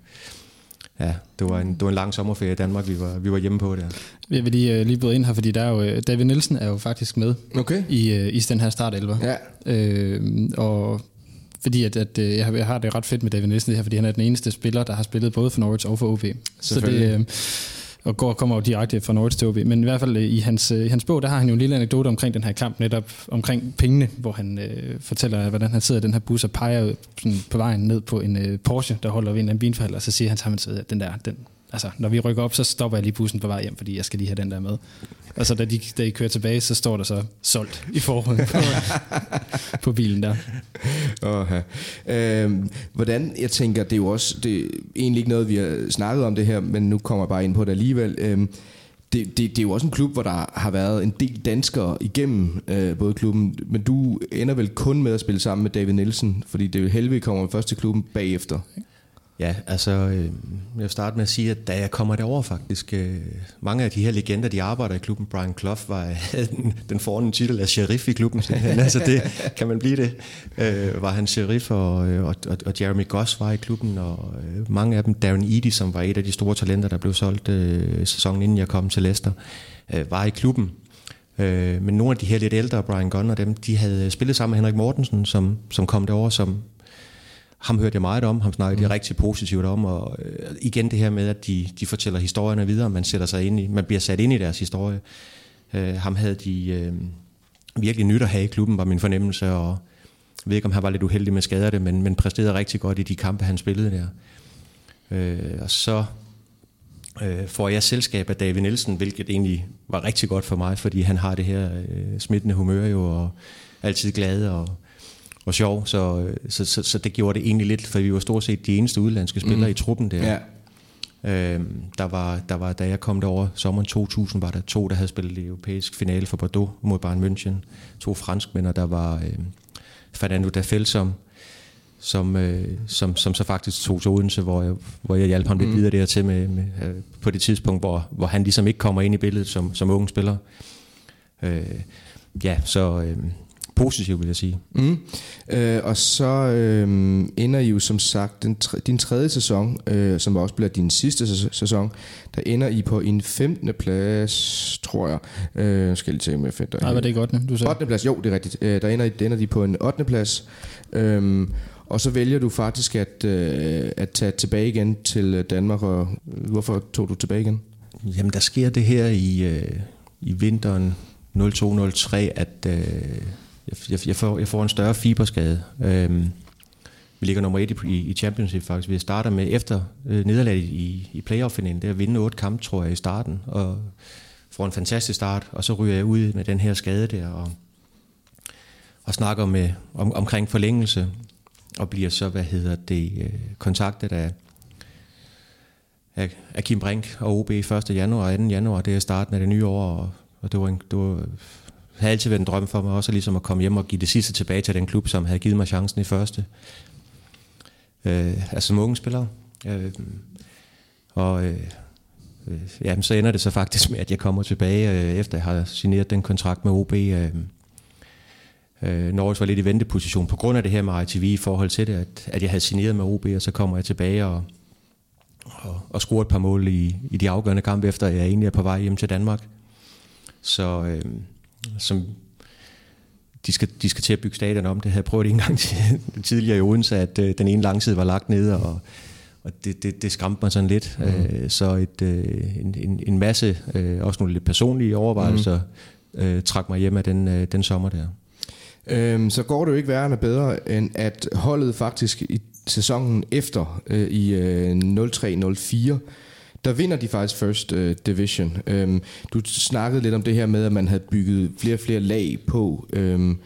ja, det var en, det var en lang sommerferie i Danmark, vi var, vi var hjemme på der. Jeg vil lige, uh, lige bryde ind her, fordi der er jo, øh, David Nielsen er jo faktisk med okay. i, uh, i den her startelver. Ja. Øh, og fordi at, at jeg har det ret fedt med David Nielsen det her, fordi han er den eneste spiller, der har spillet både for Norwich og for OB. Så det, og går kommer jo direkte fra Norwich til OB. Men i hvert fald øh, i hans, øh, i hans bog, der har han jo en lille anekdote omkring den her kamp, netop omkring pengene, hvor han øh, fortæller, hvordan han sidder i den her bus og peger sådan på vejen ned på en øh, Porsche, der holder ved en bilforhold, og så siger han sammen, at den der, den, altså, når vi rykker op, så stopper jeg lige bussen på vej hjem, fordi jeg skal lige have den der med. Og så da de, da de kører tilbage, så står der så solgt i forhånden på, <laughs> på bilen der. Okay. Øhm, hvordan, jeg tænker, det er jo også, det er egentlig ikke noget, vi har snakket om det her, men nu kommer jeg bare ind på det alligevel. Øhm, det, det, det er jo også en klub, hvor der har været en del danskere igennem øh, både klubben, men du ender vel kun med at spille sammen med David Nielsen, fordi det jo Helvig kommer først til klubben bagefter. Ja, altså, øh, jeg vil starte med at sige, at da jeg kommer derover faktisk, øh, mange af de her legender, de arbejder i klubben, Brian Clough var, øh, den, den forne titel af sheriff i klubben, altså det, kan man blive det, øh, var han sheriff, og, øh, og, og, og Jeremy Goss var i klubben, og øh, mange af dem, Darren Eady, som var et af de store talenter, der blev solgt øh, sæsonen inden jeg kom til Leicester, øh, var i klubben, Øh, men nogle af de her lidt ældre, Brian Gunn og dem, de havde spillet sammen med Henrik Mortensen, som, som kom derover som, ham hørte jeg meget om, ham snakkede mm. de rigtig positivt om, og øh, igen det her med, at de, de fortæller historierne videre, man sætter sig ind i, man bliver sat ind i deres historie. Øh, ham havde de øh, virkelig nyt at have i klubben, var min fornemmelse, og jeg ved ikke, om han var lidt uheldig med skader det, men, men præsterede rigtig godt i de kampe, han spillede der. Øh, og så øh, får jeg selskab af David Nielsen, hvilket egentlig var rigtig godt for mig, fordi han har det her øh, smittende humør jo, og altid glad, og og sjov, så, så, så, så det gjorde det egentlig lidt, for vi var stort set de eneste udlandske spillere mm. i truppen der. Ja. Øhm, der, var, der var, da jeg kom derover sommeren 2000, var der to, der havde spillet det europæisk finale for Bordeaux mod Bayern München. To franskmænd, og der var øh, Fernando Dafel, som, som, øh, som, som så faktisk tog til Odense, hvor jeg, hvor jeg hjalp ham lidt mm. videre dertil med, med, øh, på det tidspunkt, hvor, hvor han ligesom ikke kommer ind i billedet som, som unge spiller. Øh, ja, så øh, positivt vil jeg sige. Mm. Øh, og så øh, ender I jo som sagt den tre, din tredje sæson, øh, som også bliver din sidste sæson, der ender I på en 15. plads, tror jeg. Øh, skal jeg lige tænke med fedt. Nej, var det ikke 8. du sagde? 8. plads, jo, det er rigtigt. Øh, der, ender, ender de på en 8. plads. Øh, og så vælger du faktisk at, øh, at tage tilbage igen til Danmark, og hvorfor tog du tilbage igen? Jamen, der sker det her i, øh, i vinteren 02-03, at øh, jeg, jeg, får, jeg får en større fiberskade. Øhm, vi ligger nummer et i, i Championship faktisk. Vi starter med efter øh, nederlaget i, i playoff-finalen, det er at vinde otte kampe, tror jeg, i starten, og får en fantastisk start, og så ryger jeg ud med den her skade der, og, og snakker med, om, omkring forlængelse, og bliver så, hvad hedder det, øh, kontaktet af, af, af Kim Brink og OB 1. januar og 2. januar. Det er starten af det nye år, og, og det var en, det var, har altid været en drøm for mig også ligesom at komme hjem og give det sidste tilbage til den klub, som havde givet mig chancen i første. Øh, altså som unge spiller. Øh, og øh, øh, jamen, så ender det så faktisk med, at jeg kommer tilbage, øh, efter jeg har signeret den kontrakt med OB. Øh, Øh, Norge var lidt i venteposition på grund af det her med ITV i forhold til det, at, at jeg havde signeret med OB, og så kommer jeg tilbage og, og, og scorer et par mål i, i de afgørende kampe, efter jeg egentlig er på vej hjem til Danmark. Så øh, som de skal, de skal til at bygge stadion om. Det havde jeg prøvet en gang <laughs> tidligere i Odense, at øh, den ene langside var lagt ned, og, og det, det, det skræmte mig sådan lidt. Mm. Øh, så et, øh, en, en, en masse, øh, også nogle lidt personlige overvejelser, mm. øh, trak mig hjem af den, øh, den sommer der øhm, så går det jo ikke værre bedre, end at holdet faktisk i sæsonen efter øh, i øh, 03-04, der vinder de faktisk First uh, Division. Øhm, du snakkede lidt om det her med, at man havde bygget flere og flere lag på. Øhm,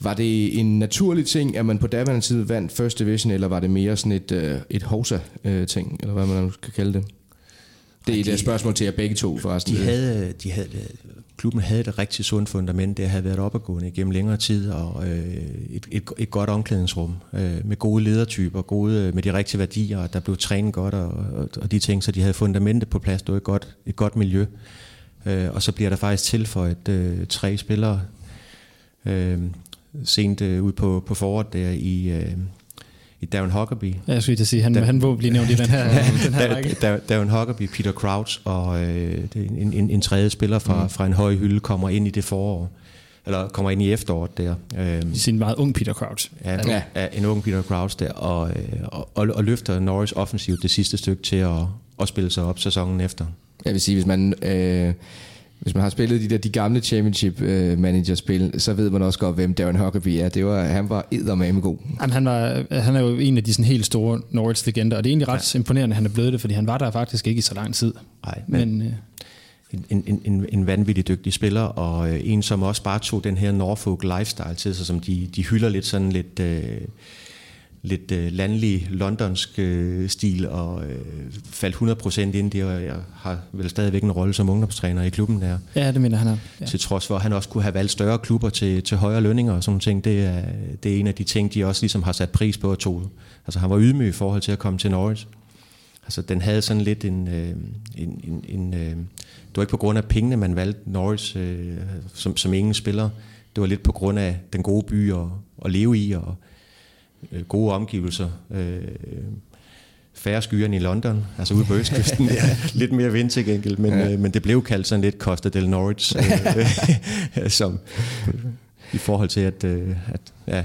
var det en naturlig ting, at man på daværende tid vandt First Division, eller var det mere sådan et, uh, et hosa-ting, eller hvad man kan kalde det? Det er et spørgsmål til jer begge to, forresten. De havde, de havde, klubben havde et rigtig sundt fundament, det havde været opadgående gennem længere tid, og øh, et, et, et godt omklædningsrum øh, med gode ledertyper, gode, øh, med de rigtige værdier, og der blev trænet godt, og, og, og de ting, så de havde fundamentet på plads, det var et godt, et godt miljø. Øh, og så bliver der faktisk tilføjet øh, tre spillere øh, sent øh, ud på, på foråret der i, øh, i Darren Huckabee. Ja, jeg skulle sige, han, da, han må blive nævnt i den her, <laughs> den her række. Da, Darren Huckabee, Peter Crouch og øh, en, en, en tredje spiller fra, mm. fra en høj hylde kommer ind i det forår eller kommer ind i efteråret der. Øh, Sin meget ung Peter Crouch. Ja, ja. ja, en ung Peter Crouch der, og, øh, og, og, og løfter Norris offensivt det sidste stykke til at, at spille sig op sæsonen efter. Jeg vil sige, hvis man... Øh hvis man har spillet de der de gamle championship uh, manager spil, så ved man også godt, hvem Darren Huckabee er. Det var, han var eddermame god. Jamen, han, var, han er jo en af de sådan helt store Norwich legender, og det er egentlig ret ja. imponerende, at han er blevet det, fordi han var der faktisk ikke i så lang tid. Nej, men, men uh, en, en, en, en vanvittig dygtig spiller, og uh, en, som også bare tog den her Norfolk lifestyle til sig, som de, de hylder lidt sådan lidt... Uh, lidt øh, landlig londonsk øh, stil og øh, faldt 100% ind i, og jeg har vel stadigvæk en rolle som ungdomstræner i klubben der. Ja, det mener han er. Ja. Til trods for, at han også kunne have valgt større klubber til, til højere lønninger og sådan ting. Det er, det er en af de ting, de også ligesom har sat pris på at tog. Altså han var ydmyg i forhold til at komme til Norwich. Altså den havde sådan lidt en... Øh, en, en, en øh, det var ikke på grund af pengene, man valgte Norwich øh, som, som ingen spiller. Det var lidt på grund af den gode by at, at leve i, og øh, gode omgivelser. Øh, færre skyer end i London, altså ude på østkysten. <laughs> ja, lidt mere vind til gengæld, men, ja. øh, men det blev kaldt sådan lidt Costa del Norwich, øh, <laughs> som i forhold til, at, øh, at ja,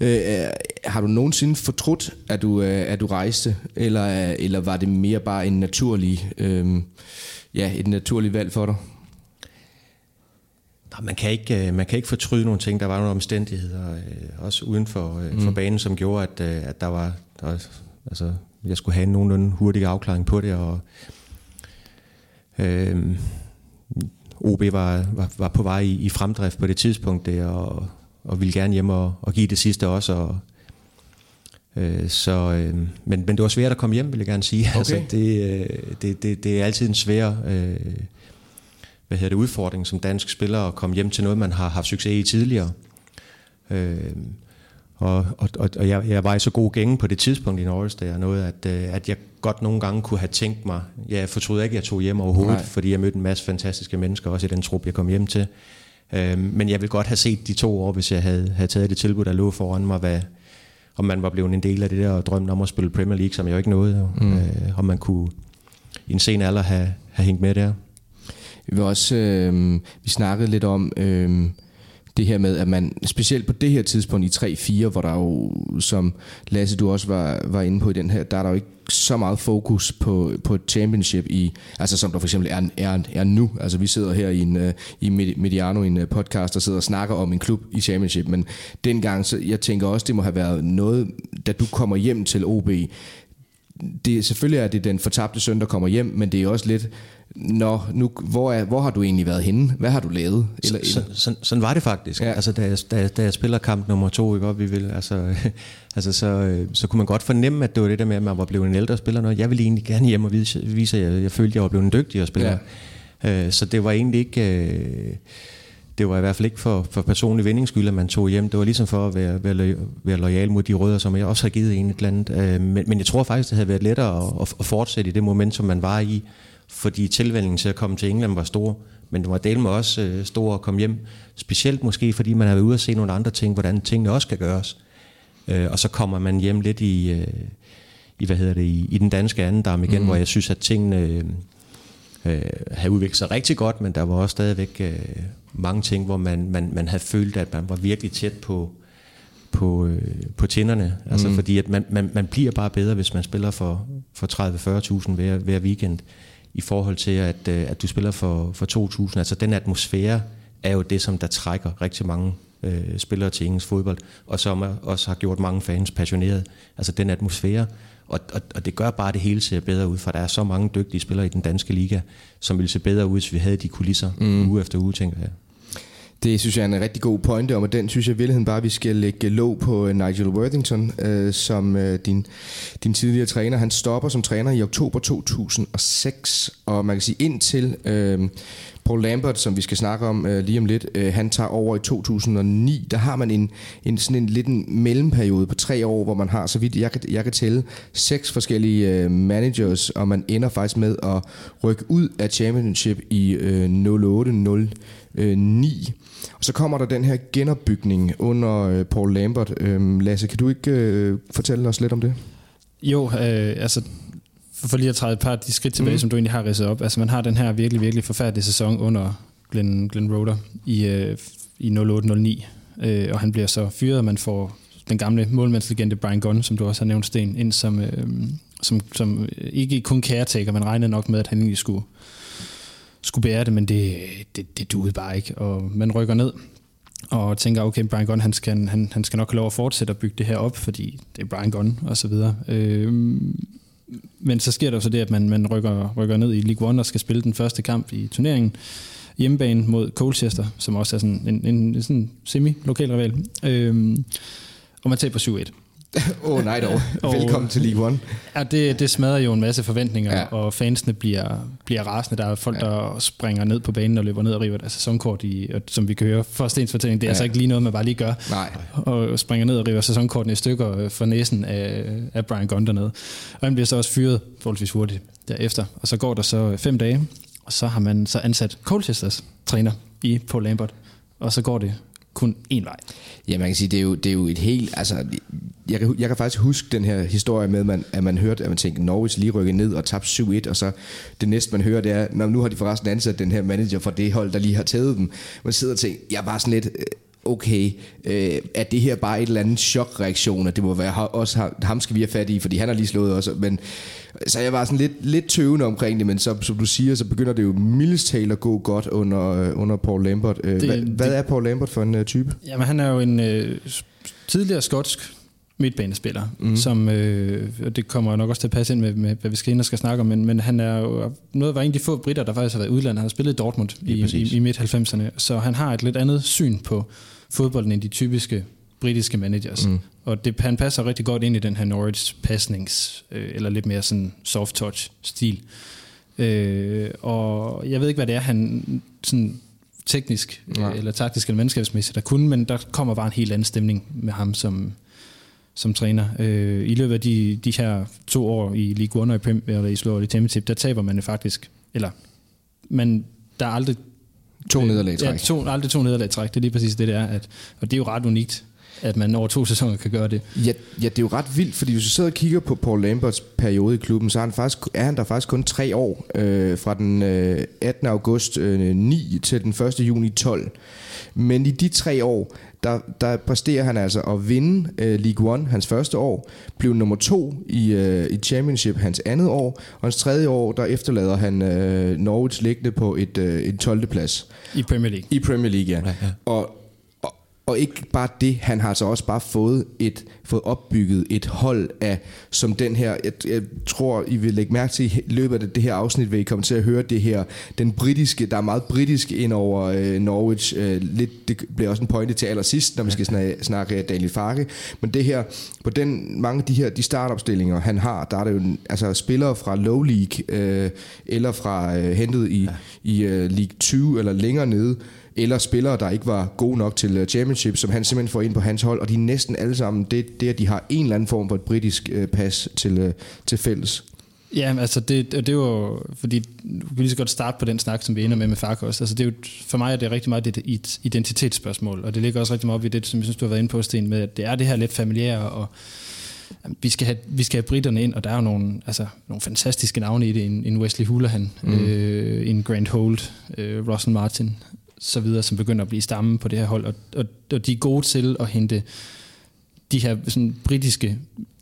Øh, har du nogensinde fortrudt, at du, øh, at du rejste, eller, eller var det mere bare en naturlig, øh, ja, et naturligt valg for dig? Man kan, ikke, øh, man kan ikke fortryde nogle ting. Der var nogle omstændigheder, øh, også uden for, øh, for mm. banen, som gjorde, at, at der var, der var altså, jeg skulle have en nogenlunde hurtig afklaring på det, og øh, OB var, var, var på vej i, i fremdrift på det tidspunkt der, og, og ville gerne hjem og, og give det sidste også, og, øh, så, øh, men, men det var svært at komme hjem, vil jeg gerne sige. <laughs> Okay. Altså, det, det, det, det er altid en svær... Øh, hvad hedder det, udfordring som dansk spiller at komme hjem til noget, man har haft succes i tidligere. Øh, og, og, og, og jeg, jeg var i så god gænge på det tidspunkt i Norge, der noget, at, øh, at jeg godt nogle gange kunne have tænkt mig, jeg fortrød ikke, at jeg tog hjem overhovedet, Nej. fordi jeg mødte en masse fantastiske mennesker, også i den trup, jeg kom hjem til. Øh, men jeg vil godt have set de to år, hvis jeg havde, havde taget det tilbud, der lå foran mig, hvad, om man var blevet en del af det der drøm om at spille Premier League, som jeg jo ikke nåede, mm. øh, om man kunne i en sen alder have, have hængt med der. Vi også, øh, vi snakkede lidt om, øh, det her med, at man specielt på det her tidspunkt i 3-4, hvor der jo, som Lasse du også var, var inde på i den her, der er der jo ikke så meget fokus på, på et championship i, altså som der for eksempel er, er, er nu. Altså vi sidder her i, en, øh, i Mediano, en øh, podcast, og sidder og snakker om en klub i championship, men dengang, så jeg tænker også, det må have været noget, da du kommer hjem til OB, det, selvfølgelig er det den fortabte søn, der kommer hjem, men det er også lidt, Nå, nu, hvor, er, hvor har du egentlig været henne? Hvad har du lavet? Eller, så, så, sådan, sådan var det faktisk. Ja. Altså, da, jeg, da, da jeg spiller kamp nummer to, ikke, vi vil, altså, <laughs> altså, så, så kunne man godt fornemme, at det var det der med, at man var blevet en ældre spiller. Noget. Jeg ville egentlig gerne hjem og vise, vise at jeg, jeg følte, at jeg var blevet en dygtigere spiller. Ja. Øh, så det var egentlig ikke... Øh, det var i hvert fald ikke for, for personlig vindingsskyld, at man tog hjem. Det var ligesom for at være, være, være lojal mod de rødder, som jeg også har givet en et eller andet. Øh, men, men jeg tror faktisk, det havde været lettere at, at fortsætte i det moment, som man var i fordi tilvældningen til at komme til England var stor, men det var del med også øh, stor at komme hjem, specielt måske fordi man har været ude og se nogle andre ting, hvordan tingene også kan gøres. Øh, og så kommer man hjem lidt i, øh, i hvad hedder det, i, i den danske andendam igen, mm. hvor jeg synes, at tingene øh, øh, havde udviklet sig rigtig godt, men der var også stadigvæk øh, mange ting, hvor man, man, man havde følt, at man var virkelig tæt på, på, øh, på tænderne. Altså mm. fordi at man, man, man bliver bare bedre, hvis man spiller for, for 30-40.000 hver, hver weekend i forhold til, at, øh, at du spiller for, for 2000. Altså den atmosfære er jo det, som der trækker rigtig mange øh, spillere til engelsk fodbold, og som også har gjort mange fans passionerede. Altså den atmosfære, og, og, og det gør bare, at det hele ser bedre ud, for der er så mange dygtige spillere i den danske liga, som ville se bedre ud, hvis vi havde de kulisser mm. uge efter uge, tænker jeg. Det synes jeg er en rigtig god pointe om, og den synes jeg i virkeligheden bare, at vi skal lægge låg på øh, Nigel Worthington, øh, som øh, din, din tidligere træner. Han stopper som træner i oktober 2006, og man kan sige indtil øh, Paul Lambert, som vi skal snakke om øh, lige om lidt, øh, han tager over i 2009. Der har man en, en sådan en lidt en mellemperiode på tre år, hvor man har, så vidt jeg kan, jeg kan tælle, seks forskellige øh, managers, og man ender faktisk med at rykke ud af championship i øh, 08 09. Og så kommer der den her genopbygning under øh, Paul Lambert. Øh, Lasse, kan du ikke øh, fortælle os lidt om det? Jo, øh, altså for lige at træde et par af de skridt tilbage, mm. som du egentlig har ridset op. Altså man har den her virkelig, virkelig forfærdelige sæson under Glenn, Glenn Roder i, øh, i 08-09. Øh, og han bliver så fyret, og man får den gamle målmandslegende Brian Gunn, som du også har nævnt, Sten, ind som, øh, som, som ikke kun caretaker, man regnede nok med, at han egentlig skulle skulle bære det, men det, det, det duede bare ikke. Og man rykker ned og tænker, okay, Brian Gunn, han skal, han, han skal nok have lov at fortsætte at bygge det her op, fordi det er Brian Gunn og så videre. Øh, men så sker der så det, at man, man rykker, rykker ned i League One og skal spille den første kamp i turneringen hjemmebane mod Colchester, som også er sådan en, en, en sådan semi-lokal rival. Øh, og man taber 7-1. <laughs> Åh oh, nej dog. Velkommen til League One. Ja, det, det smadrer jo en masse forventninger, ja. og fansene bliver, bliver rasende. Der er folk, ja. der springer ned på banen og løber ned og river deres sæsonkort, i, som vi kan høre fra Stens fortælling. Det er ja. altså ikke lige noget, man bare lige gør. Nej. Og springer ned og river sæsonkorten i stykker for næsen af, af Brian Gunn dernede. Og han bliver så også fyret forholdsvis hurtigt derefter. Og så går der så fem dage, og så har man så ansat Colchesters træner i Paul Lambert. Og så går det kun én vej. Ja, man kan sige, det er jo, det er jo et helt... Altså, jeg, kan, jeg kan faktisk huske den her historie med, at man, at man hørte, at man tænkte, Norwich lige rykket ned og tabte 7-1, og så det næste, man hører, det er, nu har de forresten ansat den her manager for det hold, der lige har taget dem. Man sidder og tænker, jeg var sådan lidt, øh, okay, øh, er det her bare et eller andet chokreaktion, at det må være også ham skal vi have fat i, fordi han har lige slået os, men så jeg var sådan lidt, lidt tøvende omkring det, men så, som du siger, så begynder det jo mildest tale at gå godt under, øh, under Paul Lambert. Øh, det, hvad, det, hvad er Paul Lambert for en uh, type? Jamen han er jo en øh, tidligere skotsk midtbanespiller, mm. som øh, og det kommer nok også til at passe ind med, med hvad vi skal ind og skal snakke om, men, men han er jo noget var en af de få britter, der faktisk har været udlandet. Han har spillet i Dortmund i, i, i midt-90'erne, så han har et lidt andet syn på fodbolden end de typiske britiske managers. Mm. Og det, han passer rigtig godt ind i den her Norwich passnings, øh, eller lidt mere sådan soft touch stil. Øh, og jeg ved ikke, hvad det er, han sådan teknisk ja. eller taktisk eller mandskabsmæssigt, der kunne, men der kommer bare en helt anden stemning med ham som, som træner. Øh, I løbet af de, de her to år i Ligue 1 og i Premier eller i Slår i Championship, der taber man det faktisk, eller man, der er aldrig To nederlag i Ja, træk. to, aldrig to nederlag træk. Det er lige præcis det, det er. At, og det er jo ret unikt, at man over to sæsoner kan gøre det. Ja, ja, det er jo ret vildt, fordi hvis du sidder og kigger på Paul Lamberts periode i klubben, så er han, faktisk, er han der faktisk kun tre år, øh, fra den øh, 18. august øh, 9 til den 1. juni 12. Men i de tre år, der, der præsterer han altså at vinde øh, League One hans første år, blev nummer to i, øh, i Championship hans andet år, og hans tredje år, der efterlader han øh, Norwich liggende på et, øh, en 12. plads. I Premier League. I Premier League, ja. Ja, ja. Og, og, ikke bare det, han har altså også bare fået et fået opbygget et hold af, som den her, jeg, jeg tror, I vil lægge mærke til i løbet af det her afsnit, vil I komme til at høre det her, den britiske, der er meget britisk ind over øh, Norwich, øh, lidt, det bliver også en pointe til allersidst, når vi skal snakke, snakke Daniel Farke, men det her, på den, mange af de her, de startopstillinger, han har, der er der jo altså spillere fra Low League, øh, eller fra øh, hentet i, ja. i øh, League 20, eller længere nede, eller spillere, der ikke var gode nok til øh, championship, som han simpelthen får ind på hans hold, og de er næsten alle sammen det, det at de har en eller anden form for et britisk øh, pas til, øh, til fælles. Ja, altså det, det var fordi vi kan lige så godt starte på den snak, som vi ender med med Farkos. Altså det er jo, for mig er det rigtig meget et, et identitetsspørgsmål, og det ligger også rigtig meget op i det, som jeg synes, du har været inde på, Sten, med at det er det her lidt familiære, og vi skal have, vi skal have britterne ind, og der er jo nogle, altså, nogle fantastiske navne i det, en, en Wesley Houlihan, mm. øh, en Grant Holt, øh, Russell Martin, så videre, som begynder at blive stammen på det her hold, og, og, og de er gode til at hente de her sådan, britiske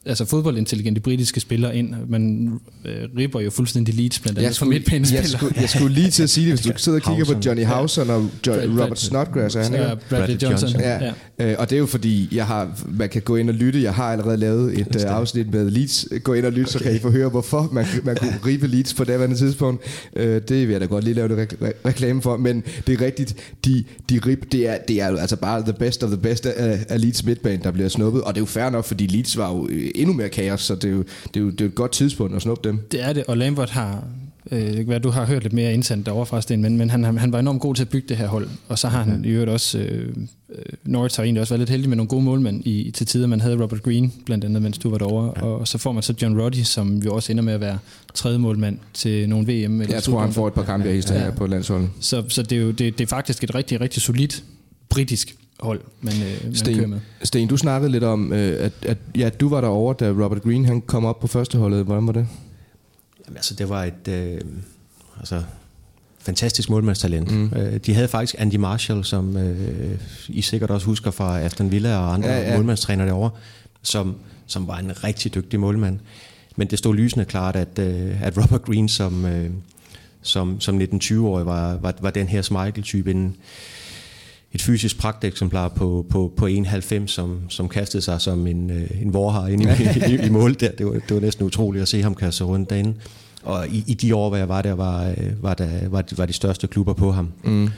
altså fodboldintelligente britiske spillere ind. Man øh, ripper jo fuldstændig Leeds blandt andet for jeg, midtbanespillere. skulle, jeg skulle lige til at sige det, hvis du <laughs> sidder og kigger på. Johnny Housen og jo, Brad- Robert Brad- Snodgrass, er han ikke? Ja, Bradley Johnson. Johnson. Ja, ja. Øh, og det er jo fordi, jeg har, man kan gå ind og lytte. Jeg har allerede lavet et uh, afsnit med Leeds. Gå ind og lytte, okay. så kan I få høre, hvorfor man, man kunne <laughs> ribe Leeds på daværende tidspunkt. Uh, det vil jeg da godt lige lave det re- re- reklame for. Men det er rigtigt, de, de rib, det er, det er jo altså bare the best of the best af, af Leeds midtbane, der bliver snuppet. Og det er jo fair nok, fordi Leeds var jo øh, endnu mere kaos, så det er jo, det er jo, det er jo et godt tidspunkt at snuppe dem. Det er det, og Lambert har, øh, være, du har hørt lidt mere indsendt derovre fra Sten, men, men han, han var enormt god til at bygge det her hold, og så har han i øvrigt også, øh, øh, Norwich har egentlig også været lidt heldig med nogle gode målmænd i, til tider, man havde Robert Green blandt andet, mens du var derovre, ja. og så får man så John Roddy, som jo også ender med at være tredje målmand til nogle VM. Eller Jeg tror, han får et par kampe Ja. på landsholdet. Så, så det, er jo, det, det er faktisk et rigtig, rigtig solidt britisk hold, man, øh, man kører med. Sten, Sten, du snakkede lidt om, øh, at, at ja, du var derovre, da Robert Green han kom op på førsteholdet. Hvordan var det? Jamen, altså, det var et øh, altså, fantastisk målmandstalent. Mm. Øh, de havde faktisk Andy Marshall, som øh, I sikkert også husker fra Aston Villa og andre Ja, ja, målmandstrænere derovre, som, som var en rigtig dygtig målmand. Men det stod lysende klart, at, øh, at Robert Green som, øh, som, som 19-20-årig var, var, var den her Schmeichel-type, en, et fysisk pragteksemplar på, på, på 1,90, som, som kastede sig som en, øh, en vorhar ind i, <laughs> i, i mål der. Det var, det var næsten utroligt at se ham kaste sig rundt derinde. Og i, i de år, hvor jeg var der, var, øh, var, der, var, var de største klubber på ham. Mm.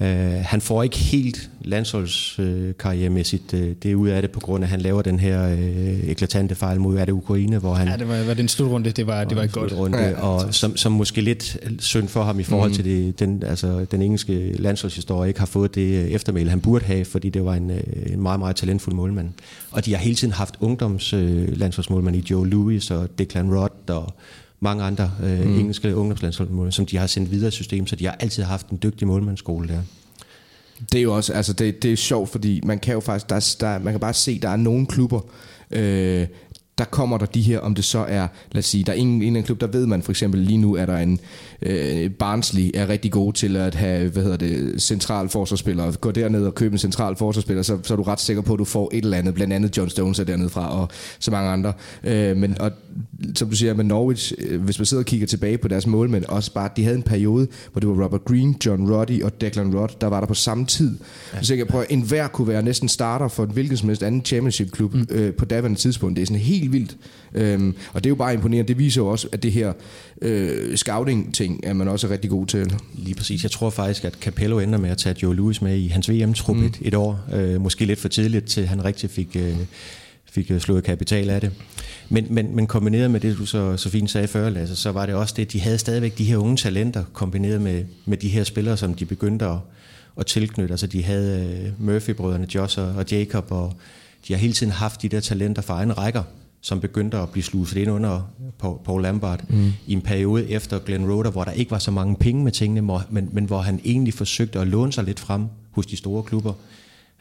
Uh, han får ikke helt landsholdskarrieremæssigt uh, det ud af det, på grund af, at han laver den her uh, eklatante fejl mod er det Ukraine, hvor han Ja, det var, var det en slutrunde, det var, det var ikke godt. runde, Ja, ja, og som, som måske lidt synd for ham i forhold mm. til det, den, altså, den engelske landsholdshistorie, ikke har fået det øh, eftermæle, han burde have, fordi det var en, øh, en meget, meget talentfuld målmand. Og de har hele tiden haft ungdoms øh, i Joe Louis og Declan Rod og mange andre øh, mm. engelske ungdomslandsholdsmålmænd, som de har sendt videre i systemet, så de har altid haft en dygtig målmandsskole der. Det er jo også, altså det, det er sjovt, fordi man kan jo faktisk, der, er- der, man kan bare se, der er nogle klubber, øh, der kommer der de her, om det så er, lad os sige, der er ingen, en eller anden klub, der ved man for eksempel lige nu, er der en øh, Barnsley er rigtig god til at have, hvad hedder det, central forsvarsspillere. Gå derned og købe en central forsvarsspiller, så, så er du ret sikker på, at du får et eller andet, blandt andet John Stones er dernede fra, og så mange andre. Øh, men og, som du siger med Norwich, øh, hvis man sidder og kigger tilbage på deres målmænd, også bare, de havde en periode, hvor det var Robert Green, John Roddy og Declan Rod, der var der på samme tid. Ja. Så jeg kan prøve, en hver kunne være næsten starter for en hvilken som helst anden championship-klub mm. øh, på daværende tidspunkt. Det er sådan helt vildt. Øhm, og det er jo bare imponerende. Det viser jo også, at det her øh, scouting-ting er man også rigtig god til. Lige præcis. Jeg tror faktisk, at Capello ender med at tage Joe Louis med i hans VM-trup mm. et, et år. Øh, måske lidt for tidligt, til han rigtig fik, øh, fik øh, slået kapital af det. Men, men, men kombineret med det, du så, så fint sagde før, Lasse, så var det også det, de havde stadigvæk de her unge talenter, kombineret med, med de her spillere, som de begyndte at, at tilknytte. Altså de havde øh, Murphy-brødrene, Josh og Jacob, og de har hele tiden haft de der talenter fra egen rækker, som begyndte at blive sluset ind under Paul Lambert mm. i en periode efter Glenn Roder, hvor der ikke var så mange penge med tingene, men, men hvor han egentlig forsøgte at låne sig lidt frem hos de store klubber.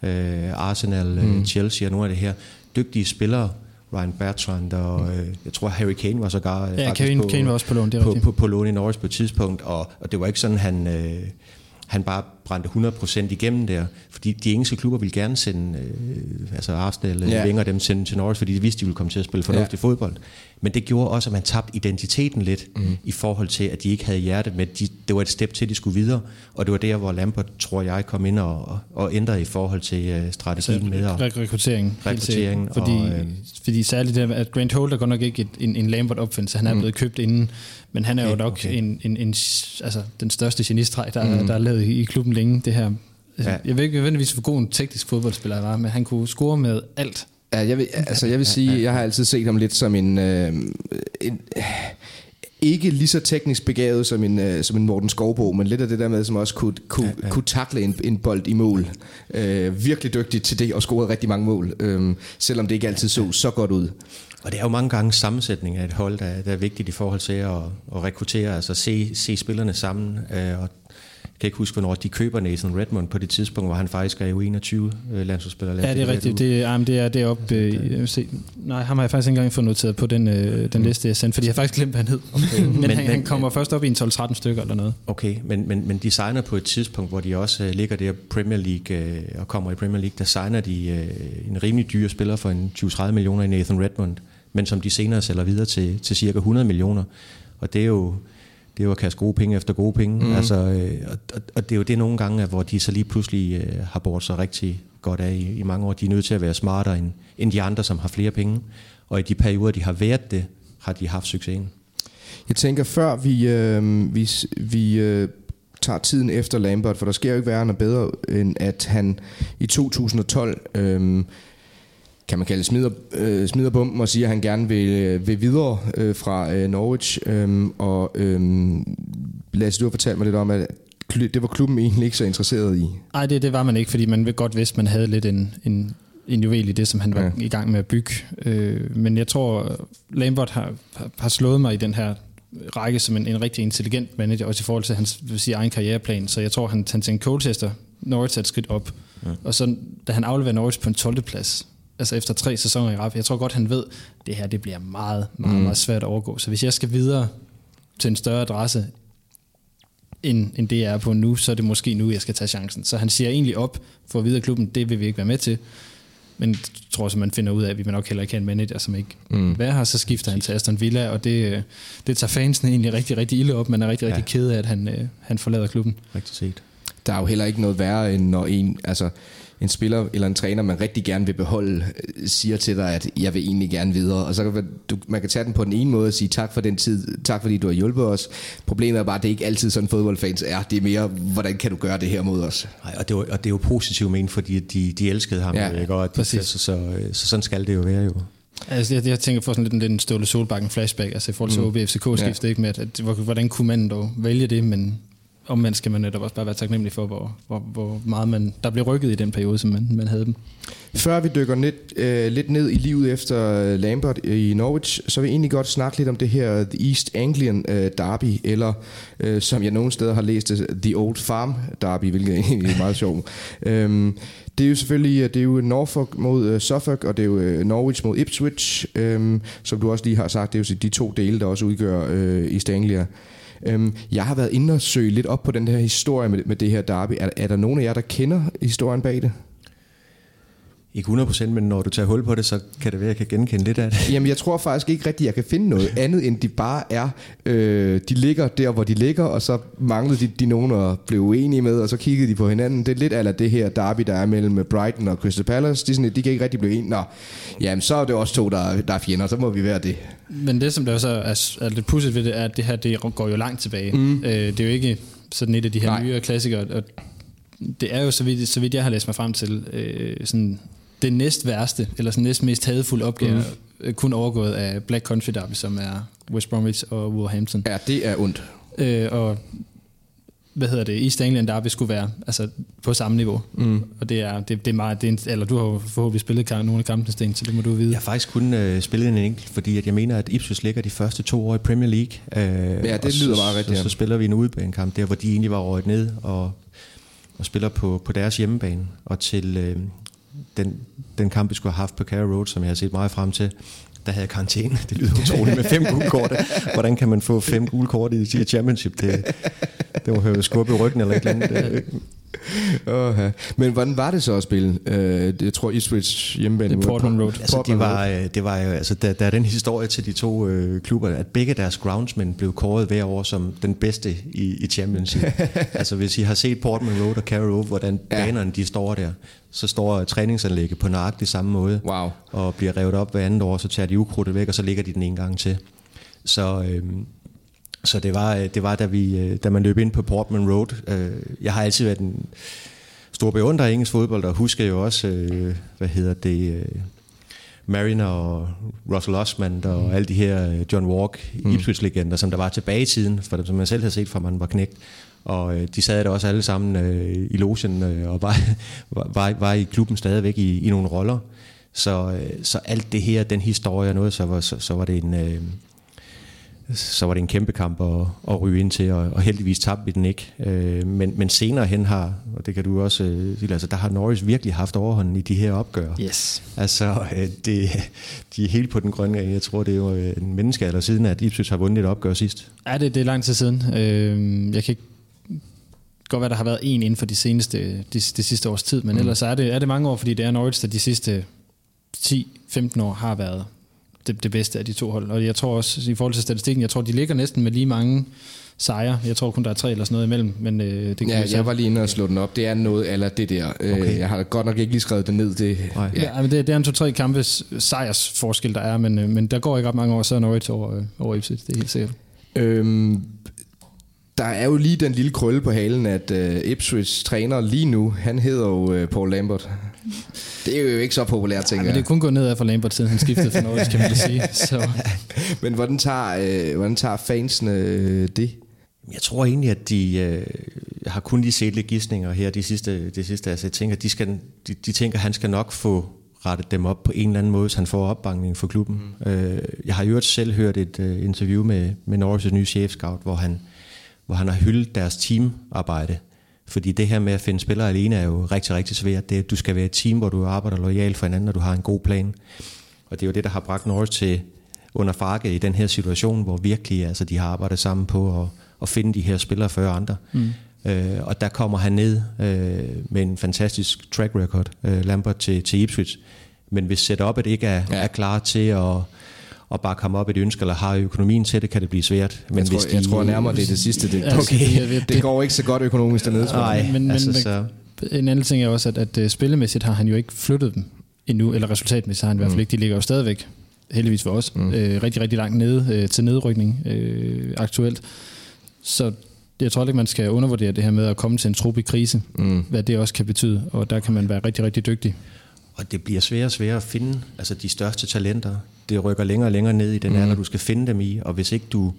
Øh, Arsenal, øh, mm. Chelsea og nogle af det her. Dygtige spillere, Ryan Bertrand, og mm. øh, jeg tror Harry Kane var sågar ja, Kane, på, Kane var også på lån, det er på, på, på lån i Norwich på et tidspunkt, og, og det var ikke sådan, han... Øh, han bare brændte 100% igennem der, fordi de engelske klubber ville gerne sende, øh, altså Arsenal, ja. Wenger dem sende til Norwich, fordi de vidste, de ville komme til at spille fornuftig ja. fodbold. Men det gjorde også, at man tabte identiteten lidt mm. i forhold til, at de ikke havde hjertet med, de, det var et step til, at de skulle videre, og det var der, hvor Lampert, tror jeg, kom ind og, og ændrede i forhold til uh, strategien så, med at, rekruttering. Rekruttering. Fordi, og, øh, fordi særligt det, at Grant Holt er godt nok ikke et, en, en Lampert-opfindelse, han er mm. blevet købt inden, men han er jo nok okay. en, en, en, altså, den største genistreg, der, mm. der er lavet i, i klubben længe, det her. Altså, ja. Jeg ved ikke nødvendigvis, hvor god en teknisk fodboldspiller han var, men han kunne score med alt. Ja, jeg vil, altså, jeg vil sige, jeg har altid set ham lidt som en, øh, en ikke lige så teknisk begavet som en, øh, som en Morten Skovbo, men lidt af det der med, som også kunne, kunne, ja, ja. kunne takle en, en bold i mål. Øh, virkelig dygtig til det og scorede rigtig mange mål, øh, selvom det ikke altid så så godt ud. Og det er jo mange gange sammensætning af et hold, der, der er vigtigt i forhold til at, at rekruttere, altså se, se spillerne sammen. Øh, og kan ikke huske, hvornår de køber Nathan Redmond på det tidspunkt, hvor han faktisk er jo 21 øh, landsholdsspiller. Ja, det er rigtigt. Det, jamen, det er deroppe. Øh, jeg se. Nej, ham har jeg faktisk ikke engang fået noteret på den, øh, den mm. liste, jeg sendte, fordi jeg har faktisk glemt, hvad han hed. Okay. <laughs> men, men han, han kommer først op i en 12-13 stykker eller noget. Okay, men, men, men de signer på et tidspunkt, hvor de også øh, ligger der Premier League øh, og kommer i Premier League, der signer de øh, en rimelig dyr spiller for en 20-30 millioner i Nathan Redmond men som de senere sælger videre til, til cirka 100 millioner. Og det er jo, det er jo at kaste gode penge efter gode penge. Mm. Altså, øh, og, og det er jo det nogle gange, hvor de så lige pludselig øh, har båret sig rigtig godt af i, i mange år. De er nødt til at være smartere end, end de andre, som har flere penge. Og i de perioder, de har været det, har de haft succesen. Jeg tænker, før vi, øh, vi, vi øh, tager tiden efter Lambert, for der sker jo ikke værre noget bedre, end at han i 2012... Øh, kan man kalde smider, øh, smider bomben og siger, at han gerne vil, øh, vil videre øh, fra øh, Norwich. Øh, og øh, Lasse, du har fortalt mig lidt om, at det var klubben egentlig ikke så interesseret i. Nej, det, det var man ikke, fordi man vil godt vidste, at man havde lidt en, en, en juvel i det, som han var ja. i gang med at bygge. Øh, men jeg tror, Lambert har, har slået mig i den her række som en, en rigtig intelligent manager, også i forhold til hans vil sige, egen karriereplan. Så jeg tror, han, han tænkte Colchester, Norwich et skridt op. Ja. Og så da han afleverer Norwich på en 12. plads, altså efter tre sæsoner i rap. Jeg tror godt, han ved, at det her det bliver meget, meget, mm. meget svært at overgå. Så hvis jeg skal videre til en større adresse, end, end det jeg er på nu, så er det måske nu, jeg skal tage chancen. Så han siger egentlig op for at videre klubben, det vil vi ikke være med til. Men jeg tror også, man finder ud af, at vi nok heller ikke have en manager, som ikke mm. er her, så skifter han til Aston Villa, og det, det tager fansene egentlig rigtig, rigtig ilde op. Man er rigtig, ja. rigtig ked af, at han, øh, han forlader klubben. Rigtig set. Der er jo heller ikke noget værre, end når en, altså en spiller eller en træner, man rigtig gerne vil beholde, øh, siger til dig, at jeg vil egentlig gerne videre. Og så kan du, man kan tage den på den ene måde og sige tak for den tid, tak fordi du har hjulpet os. Problemet er bare, at det ikke altid sådan fodboldfans er. Det er mere, hvordan kan du gøre det her mod os? Nej, og det, var, og det er jo positivt men fordi de, de elskede ham. Ja, ikke? Og de, så, så, så, så, sådan skal det jo være jo. Altså, jeg, jeg tænker for sådan lidt en Ståle Solbakken flashback, altså i forhold til mm. OB-FCK-skiftet, ja. ikke med, at, at, hvordan kunne man dog vælge det, men omvendt skal man netop også bare være taknemmelig for, hvor, hvor, hvor meget man, der blev rykket i den periode, som man, man havde dem. Før vi dykker lidt, øh, lidt ned i livet efter øh, Lambert i Norwich, så vil jeg egentlig godt snakke lidt om det her The East Anglian øh, Derby, eller øh, som jeg nogle steder har læst The Old Farm Derby, hvilket egentlig er <laughs> meget sjovt. øhm, det er jo selvfølgelig øh, det er jo Norfolk mod uh, Suffolk, og det er jo Norwich mod Ipswich, øhm, som du også lige har sagt, det er jo de to dele, der også udgør øh, East Anglia. Øhm, jeg har været inde og søge lidt op på den her historie med, med det her derby. Er, er der nogen af jer, der kender historien bag det? Ikke 100%, men når du tager hul på det, så kan det være, at jeg kan genkende lidt af det. Jamen, jeg tror faktisk ikke rigtigt, at jeg kan finde noget <laughs> andet, end de bare er, øh, de ligger der, hvor de ligger, og så manglede de, de nogen at blive uenige med, og så kiggede de på hinanden. Det er lidt af det her derby, der er mellem Brighton og Crystal Palace. De, sådan, de kan ikke rigtig blive enige. Nå, jamen, så er det også to, der, der er fjender, så må vi være det. Men det, som der også er, er lidt pudsigt ved det, er, at det her det går jo langt tilbage. Mm. Øh, det er jo ikke sådan et af de her Nej. nye klassikere, og det er jo, så vidt, så vidt jeg har læst mig frem til, øh, sådan det næst værste, eller sådan næst mest hadefulde opgave, mm. kun overgået af Black Country Derby, som er West Bromwich og Wolverhampton. Ja, det er ondt. Øh, og hvad hedder det, East England Derby skulle være altså, på samme niveau. Mm. Og det er, det, det er meget, det er en, eller du har jo forhåbentlig spillet kamp, nogle af kampene, Sten, så det må du vide. Jeg har faktisk kun øh, spillet en enkelt, fordi at jeg mener, at Ipswich ligger de første to år i Premier League. Øh, ja, det lyder meget rigtigt. Så, så, spiller vi en udebanekamp der, hvor de egentlig var røget ned og, og spiller på, på deres hjemmebane. Og til øh, den, den kamp, vi skulle have haft på Carrow Road, som jeg har set meget frem til, der havde karantæne. Det lyder utroligt med fem gule kort. <laughs> Hvordan kan man få fem gule kort i championship? Det, det må høre skubbe i ryggen eller et eller andet. <laughs> oh, Men hvordan var det så at spille? Uh, jeg tror Ipswich hjemmebane. Det Portman Road. Altså, det var, øh, det var jo, altså, der, der er den historie til de to uh, klubber, at begge deres groundsmen blev kåret hver år som den bedste i, i championship. <laughs> altså hvis I har set Portman Road og Carrow Road, hvordan ja. banerne de står der, så står træningsanlægget på nøjagtig samme måde, wow. og bliver revet op hver andet år, så tager de ukrudtet væk, og så ligger de den en gang til. Så, øhm, så det var, det var da, vi, øh, da man løb ind på Portman Road. Øh, jeg har altid været en stor beundrer af engelsk fodbold, og husker jo også, øh, hvad hedder det, Mariner og Russell Osman og mm. alle de her John Walk, mm. Ipswich-legender, som der var tilbage i tiden, for dem, som man selv havde set, fra man var knægt. Og øh, de sad der også alle sammen øh, i logen øh, og var, <laughs> var, var i klubben stadigvæk i, i nogle roller. Så, øh, så alt det her, den historie og noget, så var, så, så var det en... Øh, så var det en kæmpe kamp at, at ryge ind til, og, og heldigvis tabte vi den ikke. Øh, men, men senere hen har, og det kan du også øh, sige, altså der har Norris virkelig haft overhånden i de her opgør. Yes. Altså, øh, det, de er helt på den grønne gang. Jeg tror, det er jo en menneskealder siden, at Ipswich har vundet et opgør sidst. Ja, det, det er lang tid siden. Øh, jeg kan ikke godt være, der har været en inden for de seneste, de, de sidste års tid, men mm. ellers er det, er det mange år, fordi det er Norwich, der de sidste 10-15 år har været det, det bedste af de to hold. Og jeg tror også, i forhold til statistikken, jeg tror, de ligger næsten med lige mange sejre. Jeg tror kun, der er tre eller sådan noget imellem. Men, øh, det kan ja, jeg var lige inde og slå den op. Det er noget eller det der. Øh, okay. Jeg har godt nok ikke lige skrevet det ned. Det, ja. ja, men det, det er en to-tre kampes sejrsforskel, der er, men, øh, men der går ikke ret mange år, så er Norwich over, øh, over Ipswich, det er helt sikkert. Øhm, der er jo lige den lille krølle på halen, at uh, Ipswich træner lige nu, han hedder jo uh, Paul Lambert. Det er jo ikke så populært, tænker jeg. det er kun gået nedad for Lambert, siden han skiftede for Norwich, kan man sige. <laughs> Så. Men hvordan tager, uh, hvordan tager fansene uh, det? Jeg tror egentlig, at de øh, har kun lige set lidt gissninger her de sidste, de sidste altså jeg tænker, de, skal, de, de tænker, at han skal nok få rettet dem op på en eller anden måde, så han får opbakning for klubben. Mm. Øh, jeg har jo selv hørt et uh, interview med, med Norwich' nye chef-scout, hvor han, hvor han har hyldet deres teamarbejde. Fordi det her med at finde spillere alene er jo rigtig, rigtig svært. Det du skal være et team, hvor du arbejder lojalt for hinanden, og du har en god plan. Og det er jo det, der har bragt Norwich til under farke i den her situation, hvor virkelig altså, de har arbejdet sammen på at, at finde de her spillere før andre. Mm. Øh, og der kommer han ned øh, med en fantastisk track record, øh, Lambert til, til Ipswich. Men hvis setup'et ikke er, ja. er klar til at og bare komme op et ønske, eller har økonomien til det, kan det blive svært. Men jeg, tror, hvis de, jeg tror nærmere, det er det sidste. Det, okay. det, det går ikke så godt økonomisk dernede. Nej, men, men, altså, så. en anden ting er også, at, at uh, spillemæssigt har han jo ikke flyttet dem endnu, eller resultatmæssigt har han i hvert fald mm. ikke. De ligger jo stadigvæk, heldigvis for os, mm. øh, rigtig, rigtig langt nede øh, til nedrykning øh, aktuelt. Så jeg tror ikke, man skal undervurdere det her med at komme til en trup i krise, mm. hvad det også kan betyde, og der kan man være rigtig, rigtig dygtig. Og det bliver sværere og sværere at finde altså de største talenter det rykker længere og længere ned i den mm. alder, du skal finde dem i, og hvis ikke du,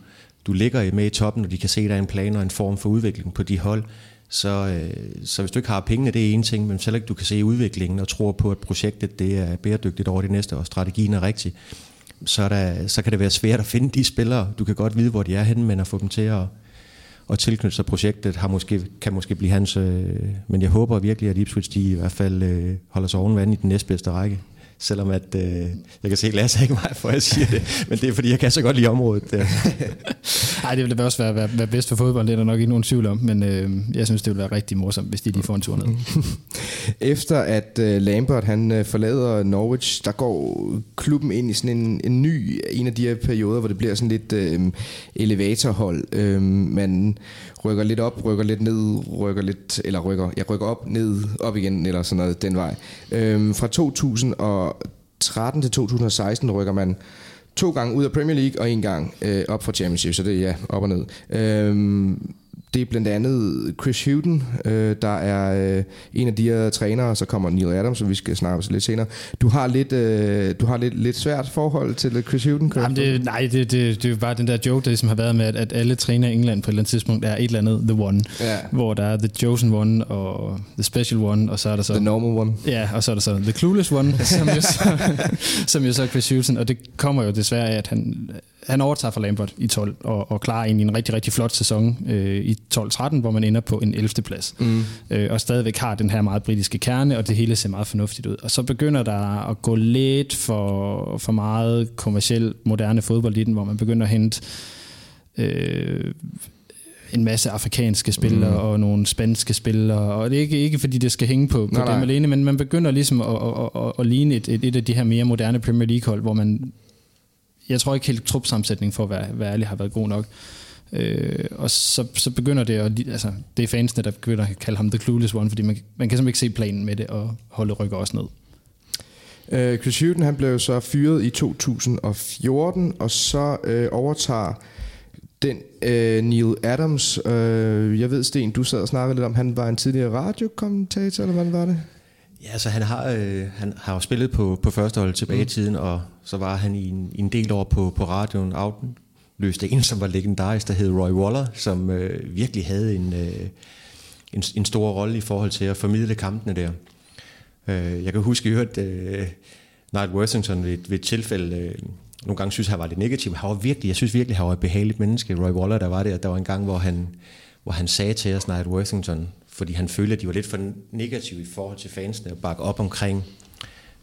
du ligger med i toppen, og de kan se, at der er en plan og en form for udvikling på de hold, så, øh, så hvis du ikke har pengene, det er en ting, men selv ikke du kan se udviklingen og tror på, at projektet det er bæredygtigt over det næste, og strategien er rigtig, så, er der, så kan det være svært at finde de spillere. Du kan godt vide, hvor de er henne, men at få dem til at, at tilknytte sig projektet har måske, kan måske blive hans. Øh, men jeg håber virkelig, at Ipswich de i hvert fald øh, holder sig oven vand i den næstbedste række selvom at, øh, jeg kan se, at Lasse ikke mig for, at jeg siger det, men det er fordi, jeg kan så godt lide området. <laughs> Nej, det ville også være, være, være bedst for fodbold, det er der nok ikke nogen tvivl om, men øh, jeg synes, det ville være rigtig morsomt, hvis de lige får en tur ned. <laughs> Efter at øh, Lambert han øh, forlader Norwich, der går klubben ind i sådan en, en ny, en af de her perioder, hvor det bliver sådan lidt øh, elevatorhold. Øh, man rykker lidt op, rykker lidt ned, rykker lidt, eller rykker, jeg rykker op, ned, op igen, eller sådan noget den vej. Øhm, fra 2013 til 2016 rykker man to gange ud af Premier League, og en gang øh, op for Championship, så det er ja, op og ned. Øhm, det er blandt andet Chris Houghton, øh, der er øh, en af de her trænere, så kommer Neil Adams, som vi skal snakke om lidt senere. Du har lidt, øh, du har lidt, lidt svært forhold til Chris Houghton? Jamen det, nej, det, det, det, er jo bare den der joke, der ligesom har været med, at, at alle trænere i England på et eller andet tidspunkt er et eller andet The One, ja. hvor der er The Chosen One og The Special One, og så er der så... The Normal One. Ja, og så er der så The Clueless One, <laughs> som jo så, som jo så er Chris Houghton, og det kommer jo desværre af, at han han overtager fra Lambert i 12 og, og klarer egentlig en rigtig, rigtig flot sæson øh, i 12-13, hvor man ender på en 11. plads. Mm. Øh, og stadigvæk har den her meget britiske kerne, og det hele ser meget fornuftigt ud. Og så begynder der at gå lidt for, for meget kommersiel moderne fodbold i den, hvor man begynder at hente øh, en masse afrikanske spillere mm. og nogle spanske spillere, og det er ikke, ikke fordi det skal hænge på, på nej, dem nej. alene, men man begynder ligesom at, at, at, at ligne et, et, et af de her mere moderne Premier League-hold, hvor man jeg tror ikke helt trupsammensætningen for at være, være ærlig har været god nok. Øh, og så, så begynder det at, altså, det er fansene, der begynder at kalde ham The Clueless One, fordi man, man kan simpelthen ikke se planen med det, og holde rykker også ned. Øh, Chris Hewton, han blev så fyret i 2014, og så øh, overtager den øh, Neil Adams, øh, jeg ved Sten, du sad og snakkede lidt om, han var en tidligere radiokommentator, eller hvad var det? Ja, så altså, han har, øh, han har jo spillet på, på første hold tilbage mm. i tiden, og så var han i en, i en del år på, på radioen afløste en, som var legendarisk, der hed Roy Waller, som øh, virkelig havde en, øh, en, en stor rolle i forhold til at formidle kampene der. Øh, jeg kan huske, at øh, Nigel Worthington ved, ved et tilfælde, øh, nogle gange synes, han var lidt negativ, han var virkelig, jeg synes virkelig, han var et behageligt menneske, Roy Waller, der var der. Der var en gang, hvor han, hvor han sagde til os, Nigel Worthington, fordi han følte, at de var lidt for negative i forhold til fansene og bakke op omkring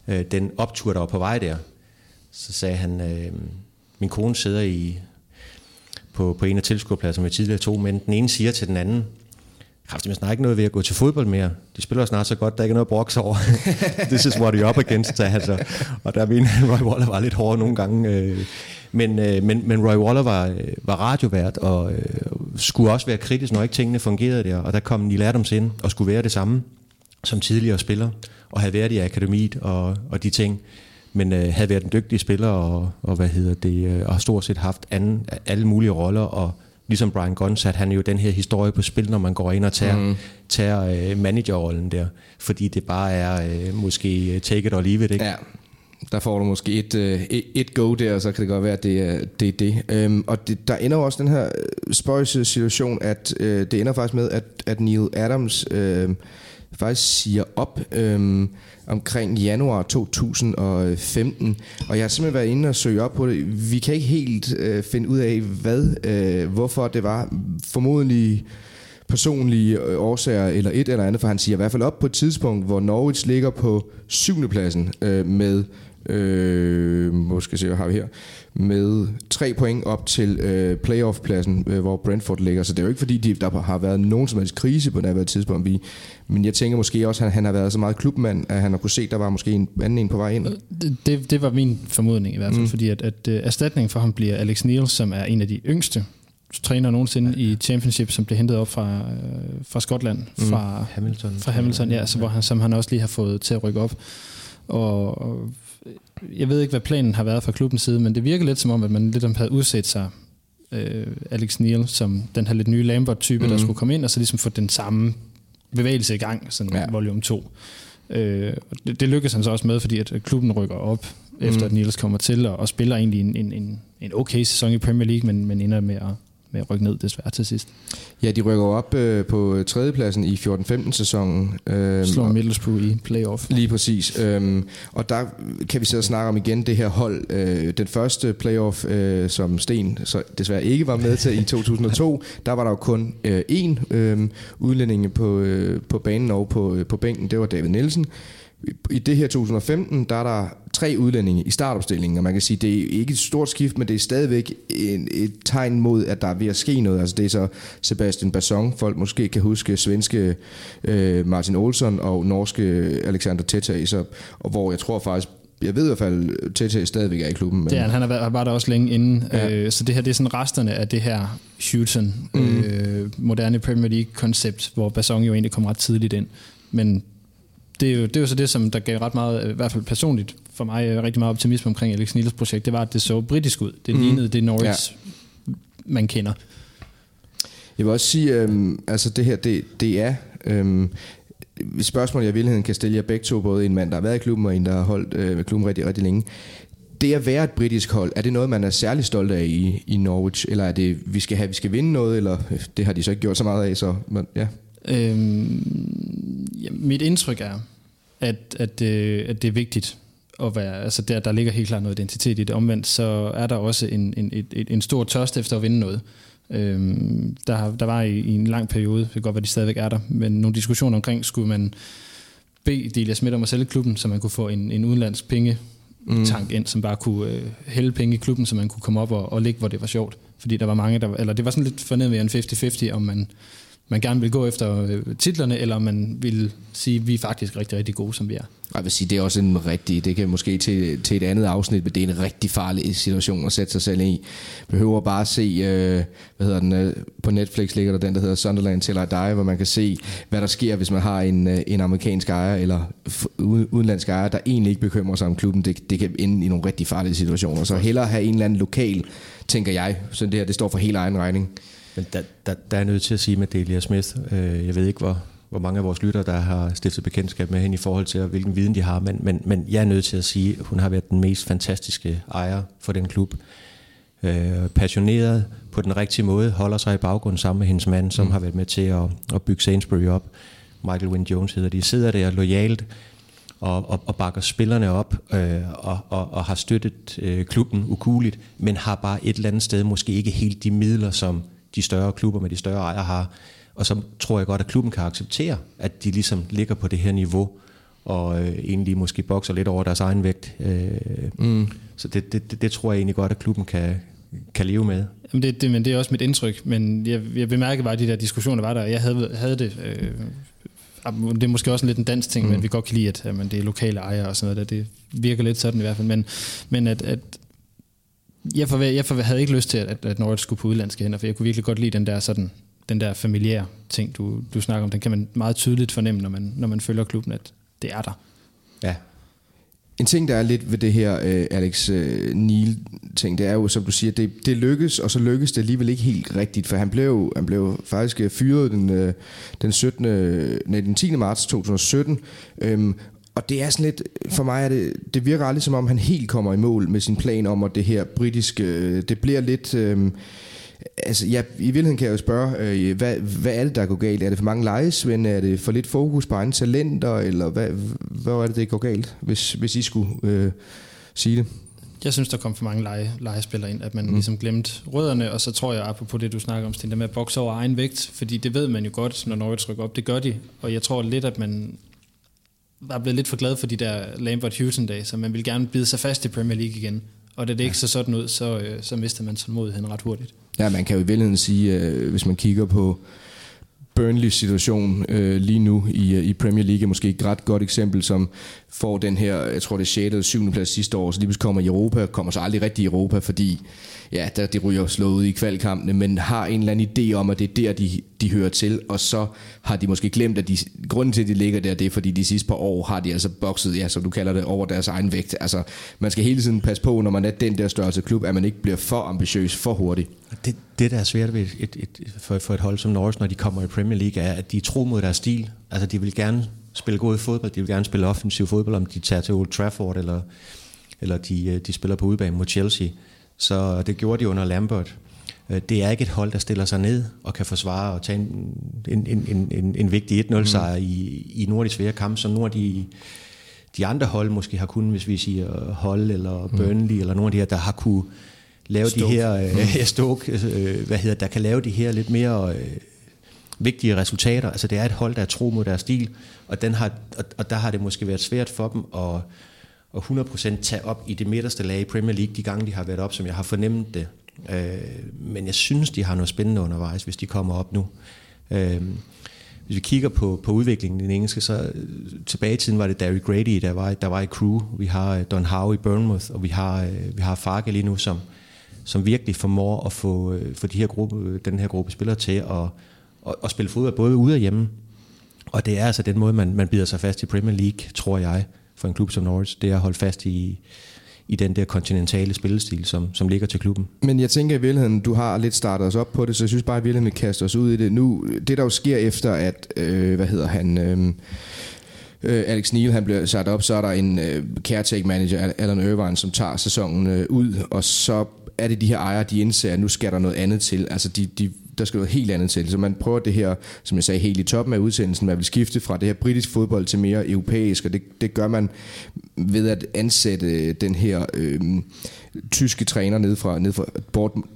øh, den optur, der var på vej der. Så sagde han, øh, min kone sidder i på, på en af tilskuerpladserne vi tidligere to, men den ene siger til den anden, kraftigt, man snakker ikke noget ved at gå til fodbold mere. De spiller snart så godt, der er ikke noget broks over. <laughs> This is what you're up against, altså. Og der mener Roy Waller var lidt hård nogle gange. Øh, men, øh, men, men Roy Waller var, øh, var radiovært, og øh, skulle også være kritisk, når ikke tingene fungerede der. Og der kom Neil Adams ind og skulle være det samme som tidligere spiller, og havde været i akademiet og, og de ting men øh, havde været en dygtig spiller og, og hvad hedder det øh, og har stort set haft anden, alle mulige roller og ligesom Brian Gunn satte han jo den her historie på spil, når man går ind og tager, mm. tager øh, managerrollen der, fordi det bare er øh, måske øh, take it or leave it, ikke? Ja, der får du måske et, øh, et go der, og så kan det godt være, at det er det. Er det. Øhm, og det, der ender jo også den her øh, spøjse situation, at øh, det ender faktisk med, at, at Neil Adams øh, faktisk siger op øh, omkring januar 2015. Og jeg har simpelthen været inde og søge op på det. Vi kan ikke helt øh, finde ud af, hvad, øh, hvorfor det var. Formodentlig personlige øh, årsager eller et eller andet, for han siger i hvert fald op på et tidspunkt, hvor Norwich ligger på syvende pladsen øh, med øh, måske se, hvad har vi her, med tre point op til øh, playoff-pladsen, øh, hvor Brentford ligger. Så det er jo ikke fordi, de, der har været nogen som helst krise på det tidspunkt. Vi, men jeg tænker måske også, at han har været så meget klubmand, at han har kunne se, at der var måske en anden en på vej ind. Det, det var min formodning i hvert fald, mm. fordi at, at uh, erstatningen for ham bliver Alex Neil, som er en af de yngste træner nogensinde ja. i Championship, som blev hentet op fra, øh, fra Skotland, mm. fra Hamilton, fra Hamilton ja, så hvor han, som han også lige har fået til at rykke op. Og, og jeg ved ikke, hvad planen har været fra klubbens side, men det virker lidt som om, at man lidt om havde udsat sig øh, Alex Neil som den her lidt nye Lambert-type, mm. der skulle komme ind, og så ligesom få den samme bevægelse i gang, sådan ja. volume 2. Øh, det, det lykkedes han så også med, fordi at klubben rykker op, efter mm. at Niels kommer til, og, og spiller egentlig en, en, en, en okay sæson i Premier League, men, men ender med at, med at rykke ned desværre til sidst. Ja, de rykker op øh, på tredjepladsen i 14-15 sæsonen. Øh, Slår Middlesbrough i playoff. Lige præcis. Øh, og der kan vi så snakke om igen det her hold. Øh, den første playoff, øh, som Sten så desværre ikke var med til i <laughs> 2002, der var der jo kun øh, én øh, udlænding på, øh, på banen og på, øh, på bænken. Det var David Nielsen. I det her 2015, der er der tre udlændinge i startopstillingen, og man kan sige, det er ikke et stort skift, men det er stadigvæk en, et tegn mod, at der er ved at ske noget. Altså det er så Sebastian Basson, folk måske kan huske svenske øh, Martin Olsson og norske Alexander Tete, så, og hvor jeg tror faktisk, jeg ved i hvert fald, at Tete stadigvæk er i klubben. Men... Det er, han har været, var der også længe inden, ja. øh, så det her det er sådan resterne af det her Houghton, mm. øh, moderne Premier League-koncept, hvor Basson jo egentlig kom ret tidligt ind. Men det er, jo, det er jo så det, som der gav ret meget, i hvert fald personligt for mig, øh, rigtig meget optimisme omkring Alex Niels projekt, det var, at det så britisk ud. Det mm. lignede det Norwich, ja. man kender. Jeg vil også sige, øhm, altså det her, det, det er øhm, spørgsmål, jeg i virkeligheden kan stille jer begge to, både en mand, der har været i klubben, og en, der har holdt øh, klubben rigtig, rigtig længe. Det at være et britisk hold, er det noget, man er særlig stolt af i, i Norwich, eller er det, vi skal have, vi skal vinde noget, eller øh, det har de så ikke gjort så meget af, så men, ja. Øhm, ja, mit indtryk er, at, at, øh, at det er vigtigt at være, altså der, der ligger helt klart noget identitet i det. Omvendt så er der også en, en, et, en stor tørst efter at vinde noget. Øhm, der, der var i, i en lang periode, det kan godt være, de stadigvæk er der, men nogle diskussioner omkring, skulle man bede Delia Schmidt om at sælge klubben, så man kunne få en, en udenlandsk penge tank ind, som bare kunne øh, hælde penge i klubben, så man kunne komme op og, og ligge, hvor det var sjovt. Fordi der var mange, der, eller det var sådan lidt fornemt en 50-50, om man, man gerne vil gå efter øh, titlerne, eller man vil sige, at vi er faktisk rigtig, rigtig gode, som vi er. Jeg vil sige, det er også en rigtig, det kan måske til, til et andet afsnit, men det er en rigtig farlig situation at sætte sig selv i. Behøver bare at se, øh, hvad hedder den, øh, på Netflix ligger der den, der hedder Sunderland Till I Die, hvor man kan se, hvad der sker, hvis man har en, øh, en amerikansk ejer, eller udenlandsk ejer, der egentlig ikke bekymrer sig om klubben. Det, det kan ende i nogle rigtig farlige situationer. Så hellere have en eller anden lokal, tænker jeg, så det her, det står for helt egen regning. Men der, der, der er nødt til at sige med Delia Smith, øh, jeg ved ikke, hvor, hvor mange af vores lyttere, der har stiftet bekendtskab med hende i forhold til, hvilken viden de har, men, men, men jeg er nødt til at sige, at hun har været den mest fantastiske ejer for den klub. Øh, passioneret på den rigtige måde, holder sig i baggrunden sammen med hendes mand, som mm. har været med til at, at bygge Sainsbury op. Michael Wynne Jones hedder de. Sidder der lojalt og, og, og bakker spillerne op øh, og, og, og har støttet øh, klubben ukuligt, men har bare et eller andet sted måske ikke helt de midler, som de større klubber med de større ejere har. Og så tror jeg godt, at klubben kan acceptere, at de ligesom ligger på det her niveau, og øh, egentlig måske bokser lidt over deres egen vægt. Øh, mm. Så det, det, det, det tror jeg egentlig godt, at klubben kan, kan leve med. Jamen det, det, men det er også mit indtryk, men jeg, jeg bemærkede bare, at de der diskussioner var der, jeg havde, havde det... Øh, det er måske også en lidt en dansk ting, mm. men vi godt kan lide, at jamen, det er lokale ejere og sådan noget, der. det virker lidt sådan i hvert fald, men, men at, at jeg, for, jeg for, havde ikke lyst til, at, at Norwich skulle på udlandske hænder, for jeg kunne virkelig godt lide den der sådan den der familiære ting, du, du snakker om, den kan man meget tydeligt fornemme, når man, når man følger klubben, at det er der. Ja. En ting, der er lidt ved det her uh, Alex øh, uh, Neil-ting, det er jo, som du siger, det, det lykkes, og så lykkes det alligevel ikke helt rigtigt, for han blev, han blev faktisk fyret den, uh, den, 17, nej, den 10. marts 2017, um, og det er sådan lidt, for mig er det, det virker aldrig som om, han helt kommer i mål med sin plan om, at det her britiske, det bliver lidt... Uh, Altså, ja, i virkeligheden kan jeg jo spørge, øh, hvad, hvad er det, der går galt? Er det for mange lejesvend? Er det for lidt fokus på egne talenter? Eller hvad, hvad er det, der går galt, hvis, hvis I skulle øh, sige det? Jeg synes, der kom for mange lege, legespillere ind, at man mm. ligesom glemte rødderne, og så tror jeg, apropos det, du snakker om, Sten, det med at bokse over egen vægt, fordi det ved man jo godt, når Norwich rykker op, det gør de, og jeg tror lidt, at man var blevet lidt for glad for de der Lambert Houghton dage, så man vil gerne bide sig fast i Premier League igen, og da det ja. ikke så sådan ud, så, øh, så mister man tålmodigheden ret hurtigt. Ja, man kan jo i virkeligheden sige, øh, hvis man kigger på Burnley situation øh, lige nu i, øh, i Premier League er måske et ret godt eksempel, som får den her, jeg tror det er 6. eller 7. plads sidste år, så lige pludselig kommer i Europa, kommer så aldrig rigtig i Europa, fordi ja, der, de ryger slået ud i kvalkampene, men har en eller anden idé om, at det er der, de, de hører til, og så har de måske glemt, at de, grunden til, at de ligger der, det er, fordi de sidste par år har de altså bokset, ja, som du kalder det, over deres egen vægt. Altså, man skal hele tiden passe på, når man er den der størrelse klub, at man ikke bliver for ambitiøs for hurtigt. Det, det der er svært ved et, et, et, for, for et hold som Norris, når de kommer i Premier League, er, at de er tro mod deres stil. Altså, de vil gerne spille god fodbold, de vil gerne spille offensiv fodbold, om de tager til Old Trafford, eller, eller de, øh, de spiller på udebane mod Chelsea. Så det gjorde de under Lambert. Øh, det er ikke et hold, der stiller sig ned og kan forsvare og tage en, en, en, en, en vigtig 1-0-sejr mm. i, i nogle af de svære kampe, som nogle af de, de andre hold måske har kunnet, hvis vi siger Hold eller mm. Burnley, mm. eller nogle af de her, der har kunne lave Stoke. de her, øh, <laughs> Stoke, øh, hvad hedder, der kan lave de her lidt mere øh, vigtige resultater. Altså det er et hold, der er tro mod deres stil, og, den har, og, og der har det måske været svært for dem at og 100% tage op i det midterste lag i Premier League, de gange de har været op, som jeg har fornemt det. Øh, men jeg synes, de har noget spændende undervejs, hvis de kommer op nu. Øh, hvis vi kigger på, på udviklingen i den engelske, så øh, tilbage i tiden var det Derry Grady, der var, der var i crew. Vi har øh, Don Howe i Bournemouth, og vi har, øh, vi har Farke lige nu, som, som virkelig formår at få, øh, få de her gruppe, den her gruppe spillere til at, at, at spille fodbold både ude og hjemme. Og det er altså den måde, man, man bider sig fast i Premier League, tror jeg for en klub som Norwich, det er at holde fast i, i den der kontinentale spillestil, som, som ligger til klubben. Men jeg tænker i virkeligheden, du har lidt startet os op på det, så jeg synes bare, at vi virkeligheden, kaster os ud i det. Nu, det der jo sker efter, at, øh, hvad hedder han... Øh, øh, Alex Neil han bliver sat op, så er der en øh, caretaker manager, Alan Irvine, som tager sæsonen øh, ud, og så er det de her ejere, de indser, at nu skal der noget andet til. Altså de, de, der skal noget helt andet til. Så man prøver det her, som jeg sagde, helt i toppen af udsendelsen, man vil skifte fra det her britisk fodbold til mere europæisk, og det, det gør man ved at ansætte den her øh, tyske træner ned fra, ned fra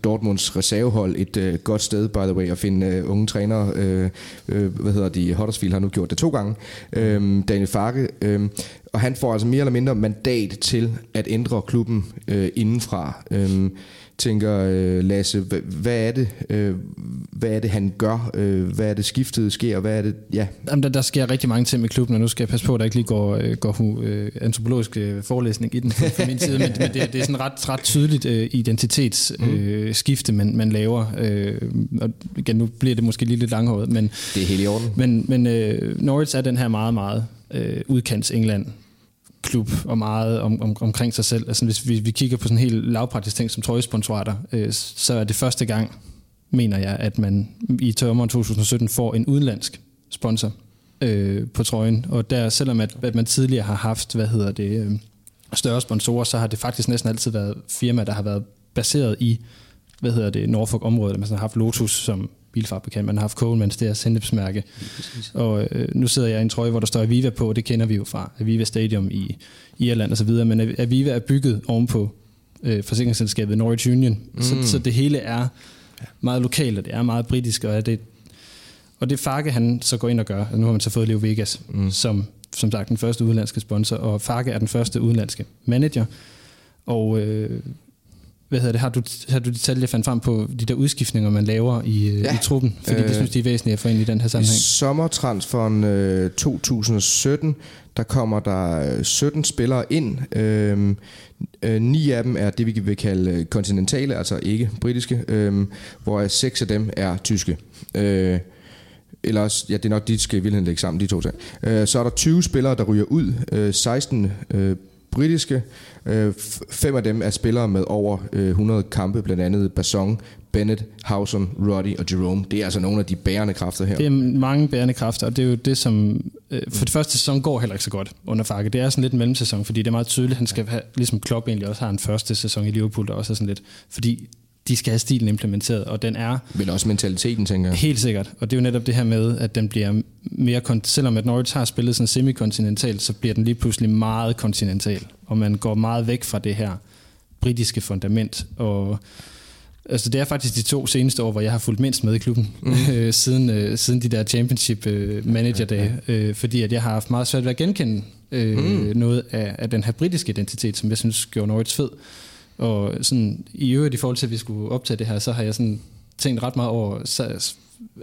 Dortmunds reservehold. Et øh, godt sted, by the way, at finde øh, unge trænere. Øh, øh, hvad hedder de? Huddersfield har nu gjort det to gange. Øh, Daniel Farke. Øh, og han får altså mere eller mindre mandat til at ændre klubben øh, indenfra. Øh, tænker øh, Lasse, hvad, er det, øh, hvad er det han gør, øh, hvad er det skiftet sker, hvad er det, ja. Jamen, der, der sker rigtig mange ting med klubben, og nu skal jeg passe på, at der ikke lige går, øh, går øh, antropologisk øh, forelæsning i den fra, min side, men, men det, det er sådan ret, ret tydeligt øh, identitetsskifte, mm. øh, man, man laver, øh, og igen, nu bliver det måske lige lidt langhåret, men det er helt i orden. Men, men øh, Norwich er den her meget, meget øh, udkants England klub og meget om, om, omkring sig selv. Altså hvis vi, vi kigger på sådan en helt lavpraktisk ting som trøjesponsorater, øh, så er det første gang, mener jeg, at man i tørmeren 2017 får en udenlandsk sponsor øh, på trøjen. Og der, selvom at, at man tidligere har haft, hvad hedder det, øh, større sponsorer, så har det faktisk næsten altid været firmaer, der har været baseret i, hvad hedder det, Norfolk-området. Altså, man har haft Lotus som bilfabrikant, man har haft Coleman's, det er sendepsmærke. Og øh, nu sidder jeg i en trøje, hvor der står Aviva på, og det kender vi jo fra Aviva Stadium i Irland og så videre, men Aviva er bygget ovenpå øh, forsikringsselskabet Norwich Union, mm. så, så det hele er meget lokalt, og det er meget britisk, og det, og det Farke han så går ind og gør, altså nu har man så fået Leo Vegas, mm. som som sagt den første udenlandske sponsor, og Farke er den første udenlandske manager, og øh, hvad hedder det, har du, har du detaljer fandt frem på de der udskiftninger, man laver i, øh, ja. i truppen? Fordi øh, det synes de er væsentligt at få ind i den her sammenhæng. I sommertransferen øh, 2017, der kommer der 17 øh, spillere ind. Øh, øh, ni af dem er det, vi vil kalde øh, kontinentale, altså ikke britiske, øh, hvor seks af dem er tyske. Øh, eller også, ja, det er nok, de skal i virkeligheden lægge sammen, de to ting. Øh, så er der 20 spillere, der ryger ud. Øh, 16 øh, britiske. Øh, fem af dem er spillere med over 100 øh, kampe, blandt andet Basson, Bennett, Hausen, Roddy og Jerome. Det er altså nogle af de bærende kræfter her. Det er mange bærende kræfter, og det er jo det, som... Øh, for det første sæson går heller ikke så godt under Farke. Det er sådan lidt en mellemsæson, fordi det er meget tydeligt, at han skal have, ligesom Klopp egentlig også har en første sæson i Liverpool, der også er sådan lidt... Fordi de skal have stilen implementeret, og den er... Men også mentaliteten, tænker jeg. Helt sikkert, og det er jo netop det her med, at den bliver mere... Selvom at Norwich har spillet sådan semikontinental, så bliver den lige pludselig meget kontinental, og man går meget væk fra det her britiske fundament, og Altså det er faktisk de to seneste år, hvor jeg har fulgt mindst med i klubben, mm. <laughs> øh, siden, øh, siden de der championship øh, manager dage, øh, fordi at jeg har haft meget svært ved at genkende øh, mm. noget af, af den her britiske identitet, som jeg synes gjorde Norwich fed. Og sådan, i øvrigt i forhold til, at vi skulle optage det her, så har jeg sådan tænkt ret meget over,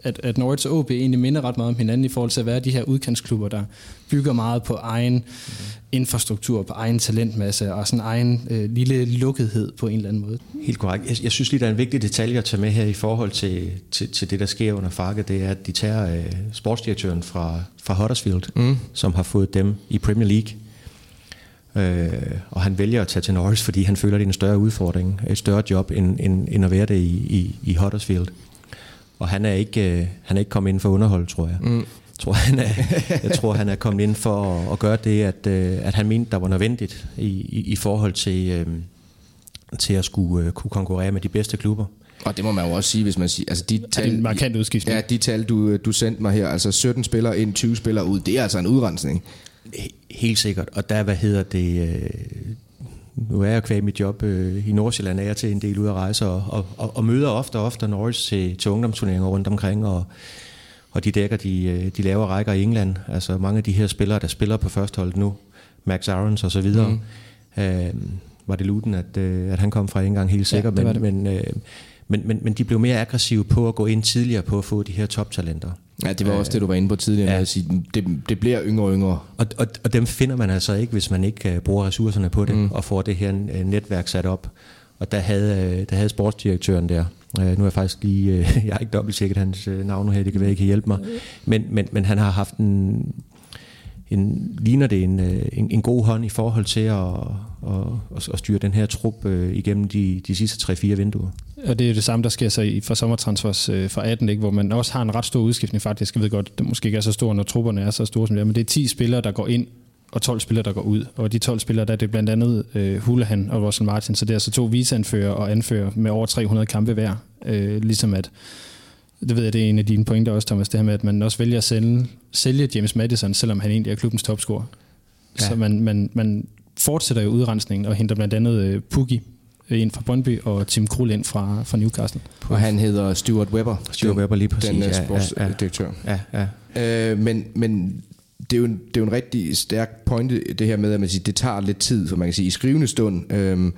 at, at Norwich og OB egentlig minder ret meget om hinanden i forhold til at være de her udkantsklubber, der bygger meget på egen mm. infrastruktur, på egen talentmasse og sådan egen øh, lille lukkethed på en eller anden måde. Helt korrekt. Jeg, jeg synes lige, der er en vigtig detalje at tage med her i forhold til, til, til det, der sker under Farke, det er, at de tager øh, sportsdirektøren fra, fra Huddersfield, mm. som har fået dem i Premier League, Øh, og han vælger at tage til Norris, fordi han føler, det er en større udfordring, et større job, end, end, end at være det i, i, i Huddersfield. Og han er ikke, øh, han er ikke kommet ind for underhold, tror jeg. Mm. Jeg tror, han er, jeg tror, han er kommet ind for at, at gøre det, at, øh, at han mente, der var nødvendigt i, i, i forhold til, øh, til at skulle uh, kunne konkurrere med de bedste klubber. Og det må man jo også sige, hvis man siger, altså de tal, er en markant udskiftning. Ja, de tal, du, du sendte mig her, altså 17 spillere ind, 20 spillere ud, det er altså en udrensning. Helt sikkert. Og der, hvad hedder det... Øh, nu er jeg kvæg mit job øh, i Nordsjælland, er jeg til en del ud at rejse, og, og, og, og møder ofte og ofte Norris til, til ungdomsturneringer rundt omkring, og, og de dækker de, øh, de lavere rækker i England. Altså mange af de her spillere, der spiller på førsteholdet nu, Max Arons og så videre, mm. øh, var det Luden, at, øh, at han kom fra en gang helt sikkert, ja, men, men, øh, men, men, men de blev mere aggressive på at gå ind tidligere på at få de her toptalenter. Ja, det var også det, du var inde på tidligere, ja. at sige, det, det bliver yngre og yngre. Og, og, og dem finder man altså ikke, hvis man ikke uh, bruger ressourcerne på det, mm. og får det her uh, netværk sat op. Og der havde, uh, der havde sportsdirektøren der, uh, nu er jeg faktisk lige, uh, <laughs> jeg har ikke dobbelt tjekket hans uh, navn nu her, det kan være, I kan hjælpe mig, men, men, men han har haft en, en, ligner det en, øh, en, en god hånd i forhold til at, at, at styre den her trup øh, igennem de, de sidste 3-4 vinduer. Og det er det samme, der sker så i, for sommertransfers øh, fra 18, ikke? hvor man også har en ret stor udskiftning faktisk. Jeg ved godt, det måske ikke er så stor, når trupperne er så store som det er, men det er 10 spillere, der går ind og 12 spillere, der går ud. Og de 12 spillere, der er det blandt andet øh, Hulahan og Russell Martin, så det er altså to viseanfører og anfører med over 300 kampe hver. Øh, ligesom at, det ved jeg, det er en af dine pointer også, Thomas, det her med, at man også vælger at sælge, sælge James Madison, selvom han egentlig er klubbens topscorer. Ja. Så man, man, man fortsætter jo udrensningen og henter blandt andet øh, ind fra Brøndby og Tim Krul ind fra, fra Newcastle. Og han hedder Stuart Webber. Stuart Webber lige præcis. Den sportsdirektør. Ja, ja. ja. Øh, men, men det er, jo en, det er jo en rigtig stærk pointe, det her med, at man siger, det tager lidt tid, for man kan sige, i skrivende stund, øhm,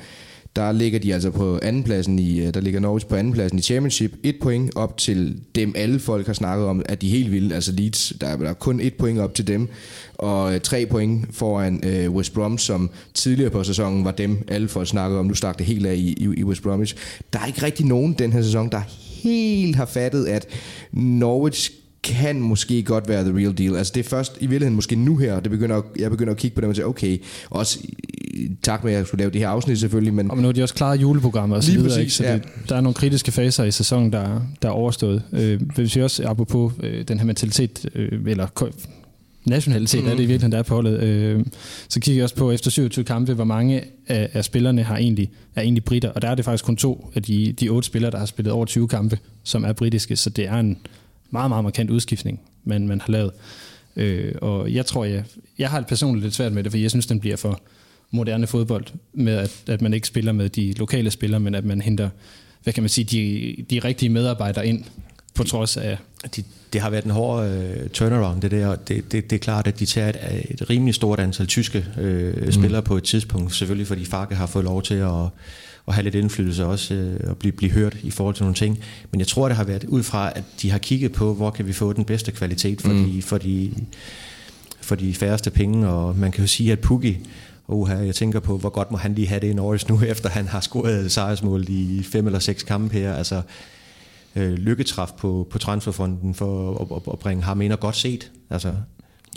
der ligger de altså på andenpladsen i, øh, der ligger Norwich på andenpladsen i Championship, et point op til dem alle folk har snakket om, at de er helt vilde, altså Leeds, der er, der er kun et point op til dem, og øh, tre point foran øh, West Brom, som tidligere på sæsonen var dem alle folk snakkede om, nu stak det helt af i, i, i West Bromwich. Der er ikke rigtig nogen den her sæson, der helt har fattet, at Norwich kan måske godt være the real deal. Altså det er først i virkeligheden måske nu her, det begynder, jeg begynder at kigge på det og sige, okay, også tak med, at jeg skulle lave det her afsnit selvfølgelig. Men, og men nu har de også klaret juleprogrammet og så videre, præcis, ikke? så det, ja. der er nogle kritiske faser i sæsonen, der, der er overstået. Øh, hvis vi også, apropos øh, den her mentalitet, øh, eller nationalitet mm. er det i virkeligheden, der er på holdet. Øh, så kigger jeg også på efter 27 kampe, hvor mange af, af spillerne har egentlig, er egentlig britter, og der er det faktisk kun to af de, de otte spillere, der har spillet over 20 kampe, som er britiske, så det er en meget, meget markant udskiftning, man, man har lavet. Øh, og jeg tror, jeg, jeg har personligt lidt svært med det, for jeg synes, den bliver for moderne fodbold, med at, at man ikke spiller med de lokale spillere, men at man henter, hvad kan man sige, de, de rigtige medarbejdere ind, på trods af... De, det har været en hård uh, turnaround, det der. Det, det, det er klart, at de tager et, et rimelig stort antal tyske uh, mm. spillere på et tidspunkt, selvfølgelig fordi Farke har fået lov til at at have lidt indflydelse også øh, og blive, blive hørt i forhold til nogle ting. Men jeg tror, det har været ud fra, at de har kigget på, hvor kan vi få den bedste kvalitet for, mm. de, for, de, for de færreste penge, og man kan jo sige, at Puggy, Oha, jeg tænker på, hvor godt må han lige have det i Norris nu, <laughs> efter han har scoret sejrsmål i fem eller seks kampe her. Altså, øh, lykketræf på, på transferfonden for at, at, at bringe ham ind og godt set. Altså.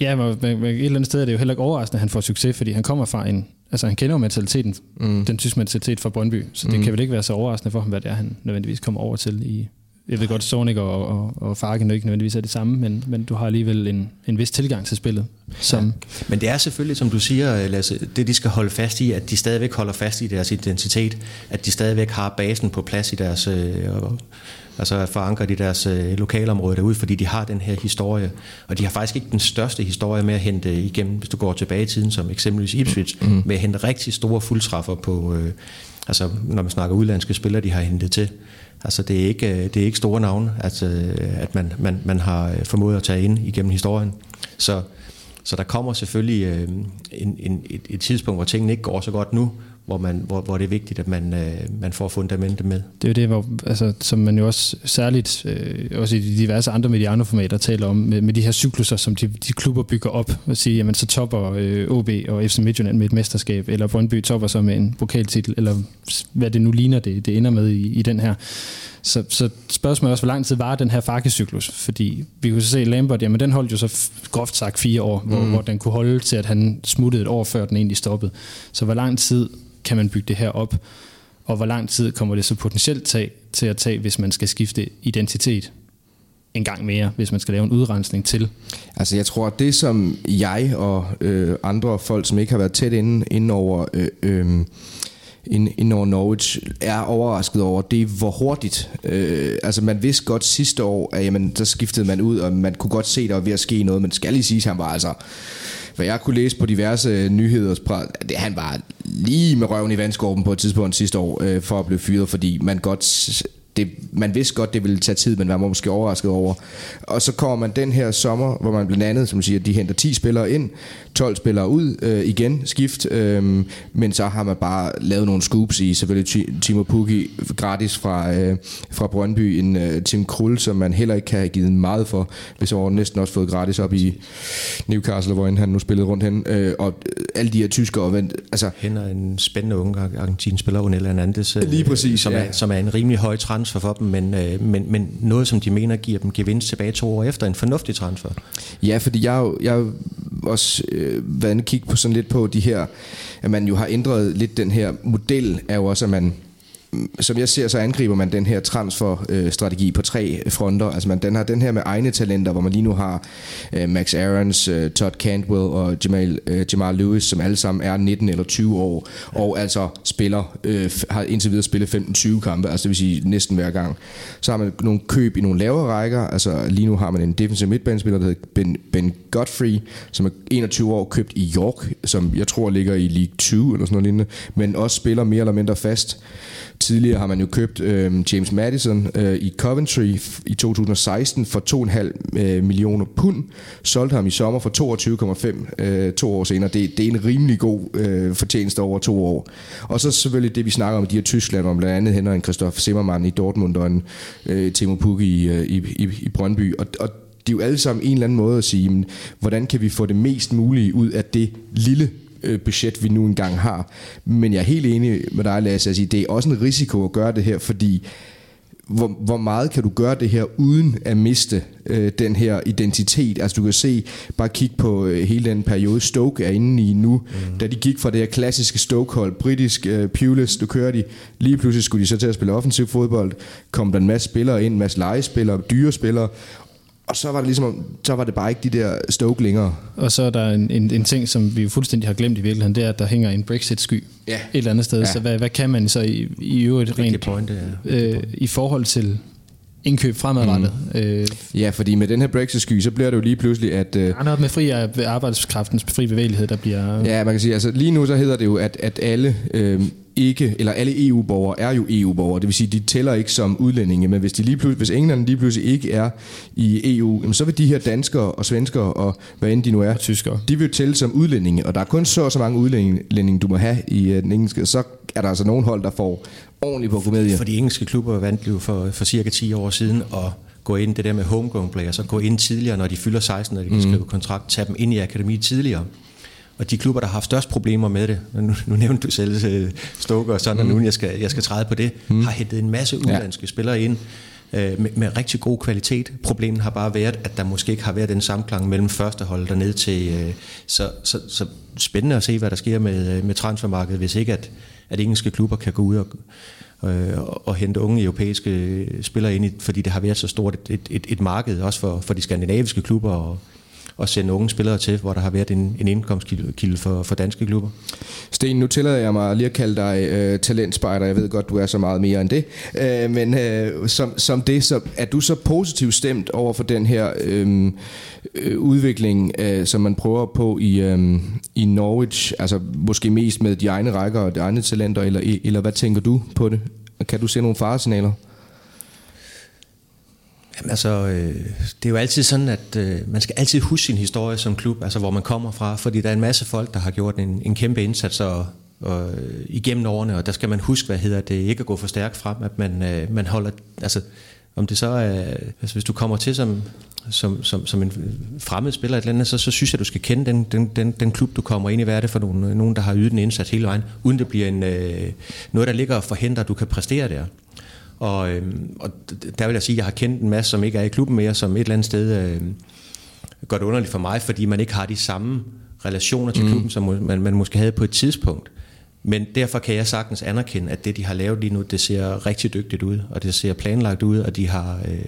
Ja, men, men et eller andet sted er det jo heller ikke overraskende, at han får succes, fordi han kommer fra en, altså han kender jo mentaliteten, mm. den tyske mentalitet fra Brøndby, så det mm. kan vel ikke være så overraskende for ham, hvad det er, han nødvendigvis kommer over til i, jeg ved godt, Sonic og, og, og Farken ikke nødvendigvis er det samme, men, men du har alligevel en, en vis tilgang til spillet. Som ja. Men det er selvfølgelig, som du siger, Lasse, det de skal holde fast i, at de stadigvæk holder fast i deres identitet, at de stadigvæk har basen på plads i deres, øh, altså forankret i deres øh, lokalområde derude, fordi de har den her historie. Og de har faktisk ikke den største historie med at hente igennem, hvis du går tilbage i tiden, som eksempelvis Ipswich, mm. med at hente rigtig store fuldtræffer på, øh, altså når man snakker udlandske spillere, de har hentet til. Altså det er ikke, øh, det er ikke store navne, at, øh, at man, man, man har øh, formået at tage ind igennem historien. Så, så der kommer selvfølgelig en, en, et, et tidspunkt, hvor tingene ikke går så godt nu, hvor, man, hvor, hvor det er vigtigt, at man, øh, man får fundamentet med. Det er jo det, hvor, altså, som man jo også særligt, øh, også i de diverse andre medianoformater, taler om, med, med de her cykluser, som de, de klubber bygger op, og siger, jamen så topper øh, OB og FC Midtjylland med et mesterskab, eller Brøndby topper så med en pokaltitel, eller hvad det nu ligner, det, det ender med i, i den her. Så, så spørgsmålet er også, hvor lang tid var den her farkecyklus? Fordi vi kunne se Lambert, jamen den holdt jo så groft sagt fire år, hvor, mm. hvor den kunne holde til, at han smuttede et år før den egentlig stoppede. Så hvor lang tid kan man bygge det her op, og hvor lang tid kommer det så potentielt tage, til at tage, hvis man skal skifte identitet en gang mere, hvis man skal lave en udrensning til? Altså jeg tror, at det som jeg og øh, andre folk, som ikke har været tæt inde, inde over... Øh, øh, ind, ind over Norwich, er overrasket over, det er hvor hurtigt. Øh, altså man vidste godt sidste år, at jamen, der skiftede man ud, og man kunne godt se, der var ved at ske noget, men skal lige sige, at han var altså hvad jeg kunne læse på diverse øh, nyheder, det, han var lige med røven i vandskorben på et tidspunkt sidste år, øh, for at blive fyret, fordi man godt det, man vidste godt, det ville tage tid, men man var måske overrasket over. Og så kommer man den her sommer, hvor man blandt andet, som siger, de henter 10 spillere ind, 12 spillere ud øh, igen, skift, øh, men så har man bare lavet nogle scoops i, selvfølgelig Timo Pukki gratis fra, øh, fra Brøndby, en øh, Tim Krull, som man heller ikke kan have givet meget for, hvis over næsten også fået gratis op i Newcastle, hvor han nu spillede rundt hen, øh, og alle de her tyskere, vent, altså... Hender en spændende unge argentinspiller, Unella Hernandez, øh, Lige præcis, som, ja. er, som er en rimelig høj transfer for dem, men, øh, men, men noget, som de mener giver dem gevinst tilbage to år efter, en fornuftig transfer. Ja, fordi jeg, jeg også øh, været inde kigge på sådan lidt på de her, at man jo har ændret lidt den her model, er jo også, at man som jeg ser, så angriber man den her transferstrategi på tre fronter. Altså man, den har den her med egne talenter, hvor man lige nu har øh, Max Aarons, øh, Todd Cantwell og Jamal, øh, Jamal Lewis, som alle sammen er 19 eller 20 år, og altså spiller, øh, har indtil videre spillet 15-20 kampe, altså det vil sige næsten hver gang. Så har man nogle køb i nogle lavere rækker, altså lige nu har man en defensive midtbanespiller, der hedder Ben, ben Godfrey, som er 21 år købt i York, som jeg tror ligger i League 2 eller sådan noget lignende, men også spiller mere eller mindre fast. Tidligere har man jo købt øh, James Madison øh, i Coventry i 2016 for 2,5 øh, millioner pund. Solgte ham i sommer for 22,5 øh, to år senere. Det, det er en rimelig god øh, fortjeneste over to år. Og så selvfølgelig det, vi snakker om i de her Tyskland, om blandt andet Henrik Christoph Zimmermann i Dortmund og en øh, Timo Pukki i, øh, i, i, i Brøndby. Og, og det er jo alle sammen en eller anden måde at sige, men, hvordan kan vi få det mest mulige ud af det lille budget, vi nu engang har. Men jeg er helt enig med dig, Lasse, at sige, det er også en risiko at gøre det her, fordi hvor, hvor meget kan du gøre det her uden at miste øh, den her identitet? Altså du kan se, bare kig på øh, hele den periode Stoke er inde i nu, mm. da de gik fra det her klassiske Stoke-hold, britisk øh, Pulis, du kører de, lige pludselig skulle de så til at spille offensiv fodbold, kom der en masse spillere ind, en masse legespillere, dyre spillere, og så var det ligesom, så var det bare ikke de der Stoke længere. Og så er der en, en, en ting, som vi fuldstændig har glemt i virkeligheden, det er, at der hænger en Brexit-sky ja. et eller andet sted. Ja. Så hvad, hvad kan man så i, i øvrigt rent point, ja. øh, i forhold til indkøb fremadrettet. Mm. Øh, ja, fordi med den her Brexit-sky, så bliver det jo lige pludselig, at... Øh, noget med fri arbejdskraftens fri bevægelighed, der bliver... Ja, man kan sige, altså lige nu så hedder det jo, at, at alle øh, ikke, eller alle EU-borgere er jo EU-borgere, det vil sige, de tæller ikke som udlændinge, men hvis, de lige pludselig, hvis England lige pludselig ikke er i EU, jamen, så vil de her danskere og svenskere og hvad end de nu er, tyskere, de vil tælle som udlændinge, og der er kun så så mange udlændinge, du må have i uh, den engelske, så er der altså nogle hold, der får ordentligt på komedie. For de engelske klubber vandt jo for, for cirka 10 år siden, og gå ind, det der med homegrown players, så gå ind tidligere, når de fylder 16, når de kan mm. skrive kontrakt, tage dem ind i akademiet tidligere. Og de klubber, der har haft størst problemer med det, nu, nu nævnte du selv øh, Stoker og sådan, mm. og nu jeg skal, jeg skal træde på det, mm. har hentet en masse udlandske ja. spillere ind øh, med, med rigtig god kvalitet. Problemet har bare været, at der måske ikke har været den samklang mellem første hold dernede til... Øh, så, så, så spændende at se, hvad der sker med, øh, med transfermarkedet, hvis ikke at, at engelske klubber kan gå ud og, øh, og hente unge europæiske spillere ind i, fordi det har været så stort et, et, et marked, også for, for de skandinaviske klubber og, at sende unge spillere til, hvor der har været en, en indkomstkilde for, for danske klubber. Sten, nu tillader jeg mig lige at kalde dig øh, talentspejder. Jeg ved godt, du er så meget mere end det. Øh, men øh, som, som det, så er du så positivt stemt over for den her øh, øh, udvikling, øh, som man prøver på i, øh, i Norwich? Altså måske mest med de egne rækker og de egne talenter, eller, eller hvad tænker du på det? Kan du se nogle faresignaler? Jamen altså, øh, det er jo altid sådan, at øh, man skal altid huske sin historie som klub, altså hvor man kommer fra, fordi der er en masse folk, der har gjort en, en kæmpe indsats og, og, øh, igennem årene, og der skal man huske, hvad hedder det, ikke at gå for stærkt frem, at man, øh, man holder, altså om det så er, altså hvis du kommer til som, som, som, som en fremmed spiller et eller andet, så, så synes jeg, du skal kende den, den, den, den klub, du kommer ind i. Hvad er det for nogen, nogen der har ydet en indsats hele vejen, uden det bliver en, øh, noget, der ligger og forhindrer, at du kan præstere der. Og, øh, og der vil jeg sige, at jeg har kendt en masse, som ikke er i klubben mere, som et eller andet sted øh, gør det underligt for mig, fordi man ikke har de samme relationer til mm. klubben, som man, man måske havde på et tidspunkt. Men derfor kan jeg sagtens anerkende, at det, de har lavet lige nu, det ser rigtig dygtigt ud, og det ser planlagt ud, og de har øh,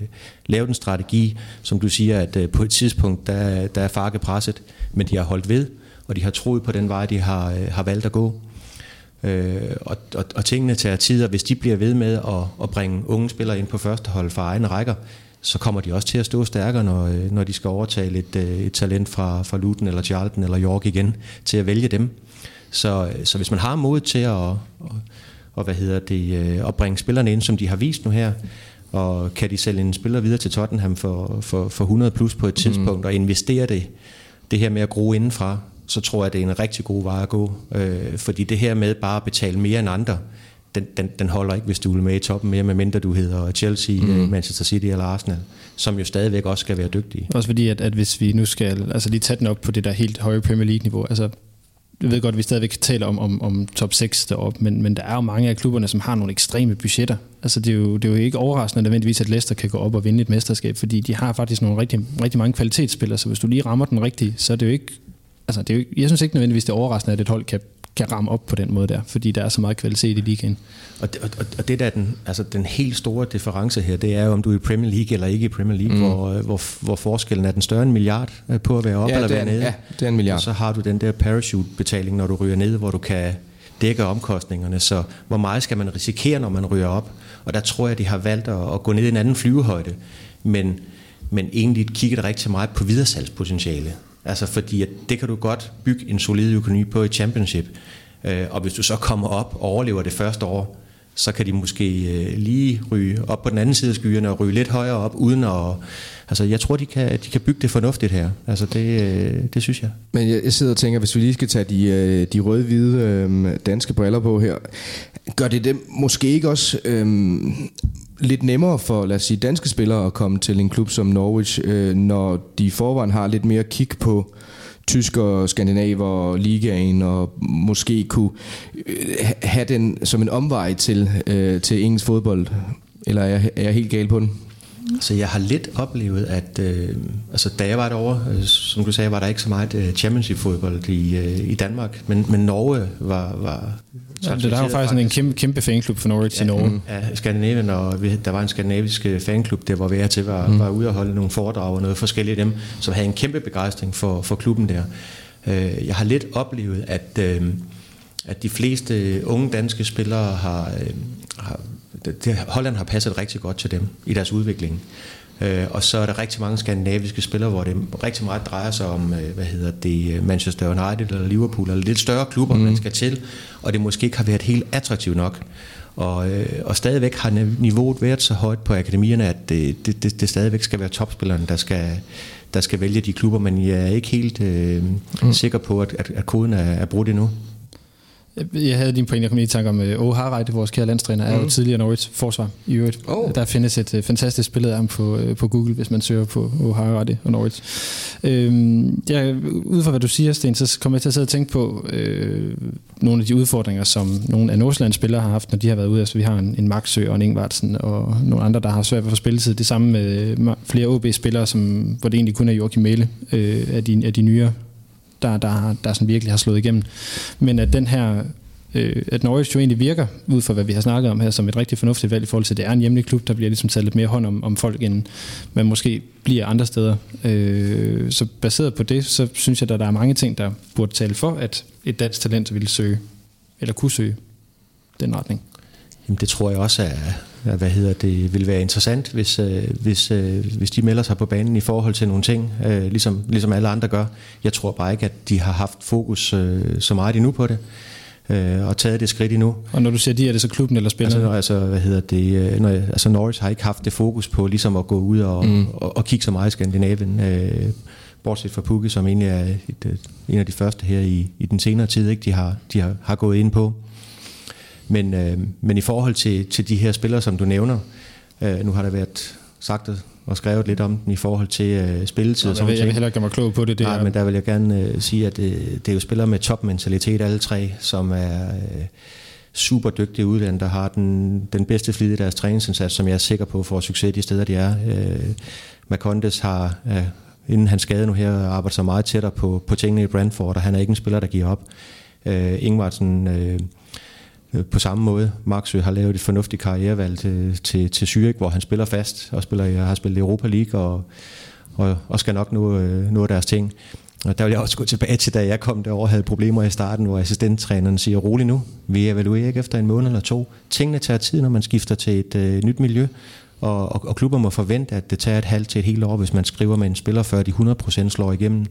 lavet en strategi, som du siger, at øh, på et tidspunkt, der, der er farke presset, men de har holdt ved, og de har troet på den vej, de har, øh, har valgt at gå. Øh, og, og, og tingene tager tid, og hvis de bliver ved med at, at bringe unge spillere ind på første hold fra egne rækker, så kommer de også til at stå stærkere, når, når de skal overtale et, øh, et talent fra, fra Luton eller Charlton eller York igen, til at vælge dem. Så, så hvis man har mod til at, at, at, hvad hedder det, øh, at bringe spillerne ind, som de har vist nu her, og kan de sælge en spiller videre til Tottenham for, for, for 100 plus på et mhm. tidspunkt, mm. og investere det, det her med at gro indenfra, så tror jeg, det er en rigtig god vej at gå. Øh, fordi det her med bare at betale mere end andre, den, den, den holder ikke, hvis du vil med i toppen mere, medmindre du hedder Chelsea, mm. Manchester City eller Arsenal, som jo stadigvæk også skal være dygtige. Også fordi, at, at hvis vi nu skal altså lige tage den op på det der helt høje Premier League-niveau, altså jeg ved godt, at vi stadigvæk taler om, om, om top 6 deroppe, men, men der er jo mange af klubberne, som har nogle ekstreme budgetter. Altså det er jo, det er jo ikke overraskende nødvendigvis, at Leicester kan gå op og vinde et mesterskab, fordi de har faktisk nogle rigtig, rigtig mange kvalitetsspillere, så hvis du lige rammer den rigtige, så er det jo ikke altså det er jo, jeg synes ikke nødvendigvis, det er overraskende, at et hold kan, kan ramme op på den måde der, fordi der er så meget kvalitet i ligaen. Og det, og, og det der er den, altså den helt store difference her, det er jo, om du er i Premier League eller ikke i Premier League, mm. hvor, hvor, hvor forskellen er den større en milliard øh, på at være op Ja, eller er være nede. ja, det er en milliard. Og så har du den der parachute-betaling, når du ryger ned, hvor du kan dække omkostningerne. Så hvor meget skal man risikere, når man ryger op? Og der tror jeg, de har valgt at, at gå ned i en anden flyvehøjde, men, men egentlig kigger rigtig meget på videresalgspotentiale. Altså fordi, at det kan du godt bygge en solid økonomi på i championship. Øh, og hvis du så kommer op og overlever det første år, så kan de måske øh, lige ryge op på den anden side af skyerne og ryge lidt højere op, uden at... Altså, jeg tror, de kan, de kan bygge det fornuftigt her. Altså, det, øh, det synes jeg. Men jeg, jeg sidder og tænker, hvis vi lige skal tage de, de røde-hvide øh, danske briller på her, gør det dem måske ikke også øh, lidt nemmere for, lad os sige, danske spillere at komme til en klub som Norwich, øh, når de i forvejen har lidt mere kig på tysker, skandinaver, ligaen, og måske kunne øh, have den som en omvej til, øh, til engelsk fodbold? Eller er jeg, er jeg helt gal på den? Så jeg har lidt oplevet, at øh, altså, da jeg var derovre, øh, som du sagde, var der ikke så meget øh, championship-fodbold i, øh, i Danmark, men, men Norge var... var så det, der er jo faktisk en kæmpe, kæmpe fanklub for Norwich ja, i Norge. Ja, Skandinavien, og vi, der var en skandinavisk øh, fanklub, der hvor vi er til var, mm. var ude og holde nogle foredrag og noget forskelligt af dem, som havde en kæmpe begejstring for, for klubben der. Øh, jeg har lidt oplevet, at, øh, at de fleste unge danske spillere har, har det, Holland har passet rigtig godt til dem i deres udvikling. Øh, og så er der rigtig mange skandinaviske spillere, hvor det rigtig meget drejer sig om, øh, hvad hedder det, øh, Manchester United eller Liverpool, eller lidt større klubber, mm. man skal til, og det måske ikke har været helt attraktivt nok. Og, øh, og stadigvæk har niveauet været så højt på akademierne, at det, det, det, det stadigvæk skal være topspillerne, der skal, der skal vælge de klubber, men jeg er ikke helt øh, mm. sikker på, at, at, at koden er, er brudt endnu. Jeg havde din point, jeg kom lige i tanke om Åge Harreide, vores kære landstræner, er jo tidligere Norwich forsvar i øvrigt. Oh. Der findes et uh, fantastisk billede af ham på, uh, på Google, hvis man søger på Åge Harreide og Norwich. Øhm, ja, ud fra hvad du siger, Sten, så kommer jeg til at sidde og tænke på øh, nogle af de udfordringer, som nogle af Nordsjællands spillere har haft, når de har været ude. Altså, vi har en, en Maxø og en Ingvartsen og nogle andre, der har svært ved at få spilletid. Det samme med flere OB-spillere, som, hvor det egentlig kun er Joachim Mæle øh, af, de, af de nyere der, der, der sådan virkelig har slået igennem. Men at den her øh, at Norwich jo egentlig virker, ud fra hvad vi har snakket om her, som et rigtig fornuftigt valg i forhold til, at det er en hjemlig klub, der bliver ligesom taget lidt mere hånd om, om folk, end man måske bliver andre steder. Øh, så baseret på det, så synes jeg, at der er mange ting, der burde tale for, at et dansk talent ville søge, eller kunne søge den retning. Jamen, det tror jeg også er hvad hedder det, vil være interessant, hvis, øh, hvis, øh, hvis de melder sig på banen i forhold til nogle ting, øh, ligesom, ligesom alle andre gør. Jeg tror bare ikke, at de har haft fokus så meget endnu på det, øh, og taget det skridt endnu. Og når du siger de, er det så klubben eller spillerne? Altså, altså, hvad hedder det, når, jeg- altså Norwich har ikke haft det fokus på ligesom at gå ud og, mm. og, og kigge så meget i Skandinavien, øh, bortset fra Pukki, som egentlig er et, øh, en af de første her i, i den senere tid, ikke, de, har, de har, har gået ind på. Men, øh, men i forhold til, til de her spillere, som du nævner, øh, nu har der været sagt og skrevet lidt om den i forhold til øh, spilletid. og jeg, sådan vil, jeg vil heller ikke gøre mig klog på det. det Nej, er, men der vil jeg gerne øh, sige, at øh, det er jo spillere med topmentalitet alle tre, som er øh, super dygtige udlændinge, der har den, den bedste flid i deres træningsindsats, som jeg er sikker på får succes de steder, de er. Øh, Macondes har, øh, inden han skade nu her, arbejdet så meget tættere på, på tingene i Brentford, og han er ikke en spiller, der giver op. Øh, Ingvartsen... Øh, Øh, på samme måde. Maxø har lavet et fornuftigt karrierevalg til, til, til Zürich, hvor han spiller fast og spiller, øh, har spillet Europa League og, og, og skal nok nå, øh, nå deres ting. Og der vil jeg også gå tilbage til, da jeg kom derover og havde problemer i starten, hvor assistenttræneren siger, rolig nu, vi evaluerer ikke efter en måned eller to. Tingene tager tid, når man skifter til et øh, nyt miljø, og, og, og klubber må forvente, at det tager et halvt til et helt år, hvis man skriver med en spiller, før de 100% slår igennem.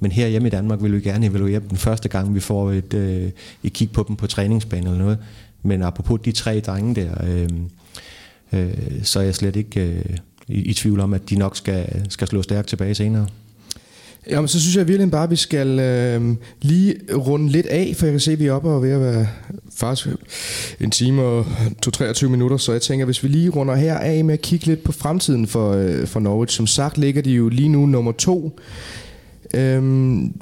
Men her hjemme i Danmark vil vi gerne evaluere dem den første gang, vi får et, øh, et kig på dem på træningsbanen eller noget. Men apropos de tre drenge der, øh, øh, så er jeg slet ikke øh, i, i tvivl om, at de nok skal, skal slå stærkt tilbage senere. Jamen, så synes jeg virkelig bare, at vi skal øh, lige runde lidt af, for jeg kan se, at vi er oppe og ved at være faktisk en time og 23 minutter, så jeg tænker, hvis vi lige runder her af med at kigge lidt på fremtiden for, øh, for Norwich. Som sagt ligger de jo lige nu nummer to. Øhm,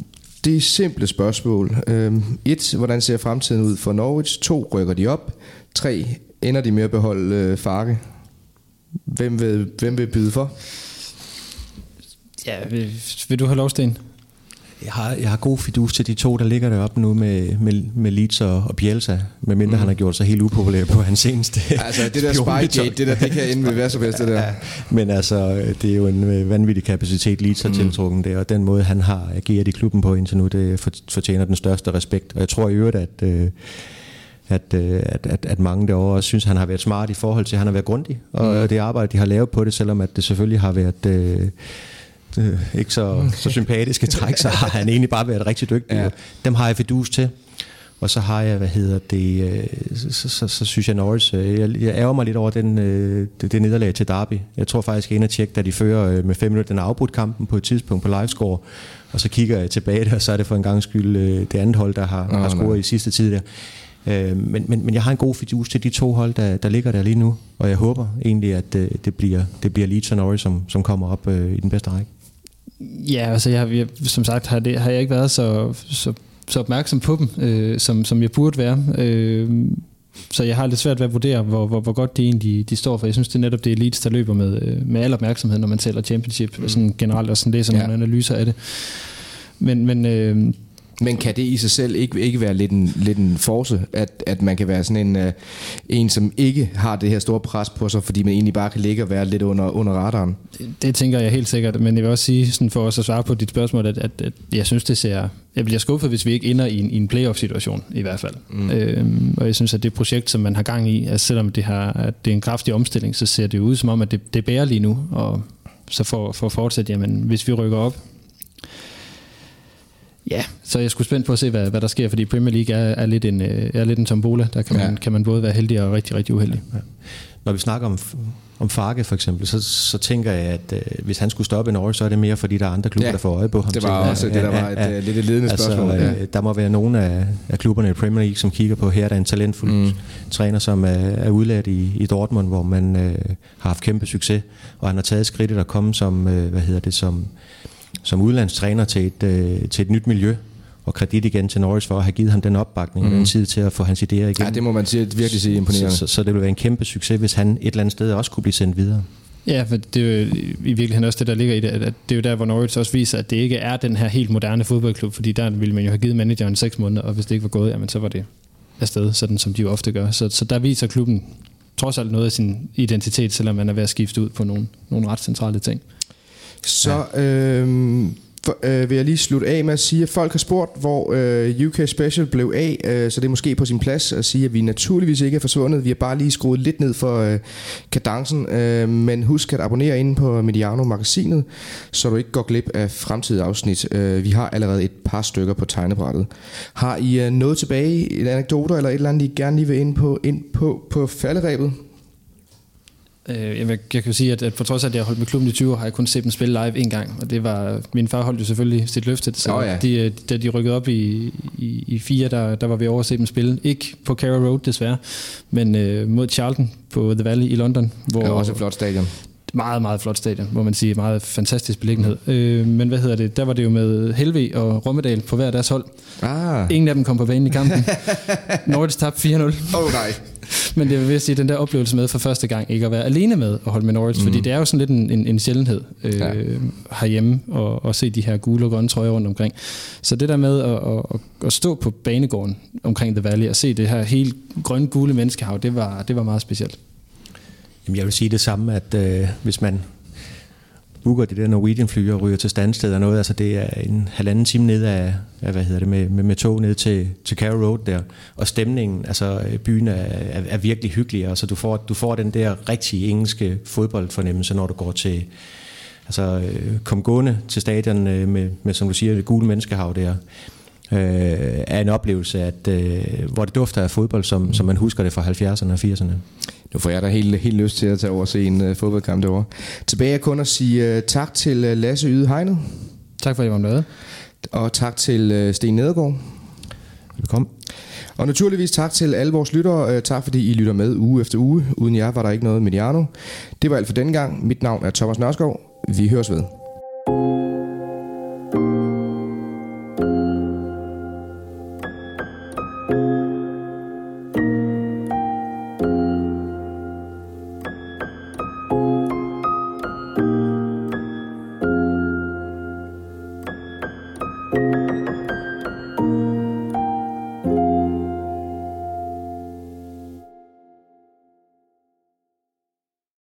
det er simple spørgsmål. Øhm, et, hvordan ser fremtiden ud for Norwich? To, rykker de op? Tre, ender de med at beholde øh, Farke? Hvem vil, hvem vil byde for? Ja, vil, vil du have lov, Sten? Jeg har, jeg har god fidus til de to, der ligger deroppe nu med, med, med Leeds og, og Bielsa, medmindre mm. han har gjort sig helt upopulær på hans seneste Altså det der Spygate, det der, det kan ende med hvad som helst, det der. Ja, men altså, det er jo en øh, vanvittig kapacitet, Leeds har mm. tiltrukken det, og den måde, han har ageret i klubben på indtil nu, det fortjener den største respekt. Og jeg tror i øvrigt, at... Øh, at, øh, at, at, at mange derovre synes, at han har været smart i forhold til, at han har været grundig, og mm. det arbejde, de har lavet på det, selvom at det selvfølgelig har været... Øh, øh, ikke så, så sympatiske træk, så har han egentlig bare været rigtig dygtig. Ja. Dem har jeg fedus til. Og så har jeg, hvad hedder det, øh, så, så, så, så synes jeg Norris, øh, jeg, jeg ærger mig lidt over den, øh, det, det nederlag til Derby. Jeg tror faktisk, jeg er tjekke, da de fører med fem minutter, den afbrudt kampen på et tidspunkt på livescore, og så kigger jeg tilbage der, og så er det for en gang skyld det andet hold, der har, oh, har scoret i sidste tid der. Men, men, men jeg har en god fidus til de to hold, der, der ligger der lige nu, og jeg håber egentlig, at det bliver, det bliver Leeds og Norris, som, som kommer op i den bedste række. Ja, altså jeg, jeg, som sagt har, det, har jeg ikke været så, så, så opmærksom på dem, øh, som, som jeg burde være. Øh, så jeg har lidt svært ved at vurdere, hvor, hvor, hvor godt de egentlig de står for. Jeg synes, det er netop det elite, der løber med, øh, med al opmærksomhed, når man tæller championship, mm. sådan generelt og sådan læser ja. nogle analyser af det. Men, men øh, men kan det i sig selv ikke, ikke være lidt en, lidt en force, at, at man kan være sådan en, uh, en, som ikke har det her store pres på sig, fordi man egentlig bare kan ligge og være lidt under, under radaren? Det, det tænker jeg helt sikkert, men jeg vil også sige, sådan for os at svare på dit spørgsmål, at, at, at jeg synes, det ser... Jeg bliver skuffet, hvis vi ikke ender i en, i en playoff-situation, i hvert fald. Mm. Øhm, og jeg synes, at det projekt, som man har gang i, at selvom det, har, at det er en kraftig omstilling, så ser det ud som om, at det, det bærer lige nu, og så for, for at fortsætte, jamen, hvis vi rykker op, Ja, så jeg skulle spændt på at se, hvad, hvad der sker, fordi Premier League er, er, lidt, en, øh, er lidt en tombola. Der kan man, ja. kan man både være heldig og rigtig, rigtig uheldig. Ja. Når vi snakker om, om Farke for eksempel, så, så tænker jeg, at øh, hvis han skulle stoppe en år, så er det mere, fordi der er andre klubber, ja. der får øje på ham. Det var også ja, det, der var et, ja, lidt et ledende altså, spørgsmål. Ja. Øh, der må være nogle af, af klubberne i Premier League, som kigger på, her er der en talentfuld mm. træner, som er, er udlært i, i Dortmund, hvor man øh, har haft kæmpe succes, og han har taget skridtet at komme som, øh, hvad hedder det, som, som udlandstræner til et, øh, til et nyt miljø, og kredit igen til Norris for at have givet ham den opbakning mm. og den mhm. tid til at få hans idéer igen. Ja, det må man sige, virkelig sige imponerende. Så, så, så det vil være en kæmpe succes, hvis han et eller andet sted også kunne blive sendt videre. Ja, for det er jo i virkeligheden også det, der ligger i det, at det er jo der, hvor Norwich også viser, at det ikke er den her helt moderne fodboldklub, fordi der ville man jo have givet manageren seks måneder, og hvis det ikke var gået, jamen så var det afsted, sådan som de jo ofte gør. Så, så der viser klubben trods alt noget af sin identitet, selvom man er ved at skifte ud på nogle, nogle ret centrale ting. Så ja. øh, for, øh, vil jeg lige slutte af med at sige, at folk har spurgt, hvor øh, UK Special blev af, øh, så det er måske på sin plads at sige, at vi naturligvis ikke er forsvundet. Vi har bare lige skruet lidt ned for øh, kadencen, øh, men husk at abonnere inde på Mediano-magasinet, så du ikke går glip af fremtidige afsnit. Øh, vi har allerede et par stykker på tegnebrættet. Har I øh, noget tilbage, en anekdote eller et eller andet, I gerne lige vil ind på, ind på, på falderæbet? Øh, jeg, jeg kan sige, at, at på trods af, at jeg har holdt med klubben i 20 år, har jeg kun set dem spille live en gang. Og det var, min far holdt jo selvfølgelig sit løfte. Så oh, ja. de, øh, da de rykkede op i, i, i fire, der, der var vi over at se dem spille. Ikke på Carrow Road desværre, men øh, mod Charlton på The Valley i London. Hvor, det er også et flot stadion. Meget, meget flot stadion, må man sige. Meget fantastisk beliggenhed. Øh, men hvad hedder det? Der var det jo med Helve og Rommedal på hver deres hold. Ah. Ingen af dem kom på banen i kampen. <laughs> Nordics tabte 4-0. Oh nej. <laughs> Men det vil jeg sige, den der oplevelse med for første gang, ikke at være alene med at holde med Norwich, mm. fordi det er jo sådan lidt en, en, en sjældenhed øh, ja. herhjemme, og, og se de her gule og grønne trøjer rundt omkring. Så det der med at, at, at stå på banegården omkring The Valley, og se det her helt grøn-gule menneskehav, det var, det var meget specielt. Jamen, jeg vil sige det samme, at øh, hvis man booker det der Norwegian-fly og ryger til standsted og noget. Altså det er en halvanden time ned af, af hvad hedder det, med, med, med tog ned til, til Carrow Road der. Og stemningen, altså øh, byen er, er, er virkelig hyggelig. Altså du får, du får den der rigtige engelske fodboldfornemmelse, når du går til, altså øh, kom gående til stadion øh, med, med, som du siger, det gule menneskehav der øh, er en oplevelse, at, øh, hvor det dufter af fodbold, som, som man husker det fra 70'erne og 80'erne. Nu får jeg da helt, helt lyst til at tage over og se en uh, fodboldkamp derovre. Tilbage er kun at sige uh, tak til uh, Lasse Yde Hegnet. Tak for, at I var med. Og tak til uh, Sten Nedergaard. Velkommen. Og naturligvis tak til alle vores lyttere. Uh, tak fordi I lytter med uge efter uge. Uden jer var der ikke noget Mediano. Det var alt for denne gang. Mit navn er Thomas Nørskov. Vi høres ved.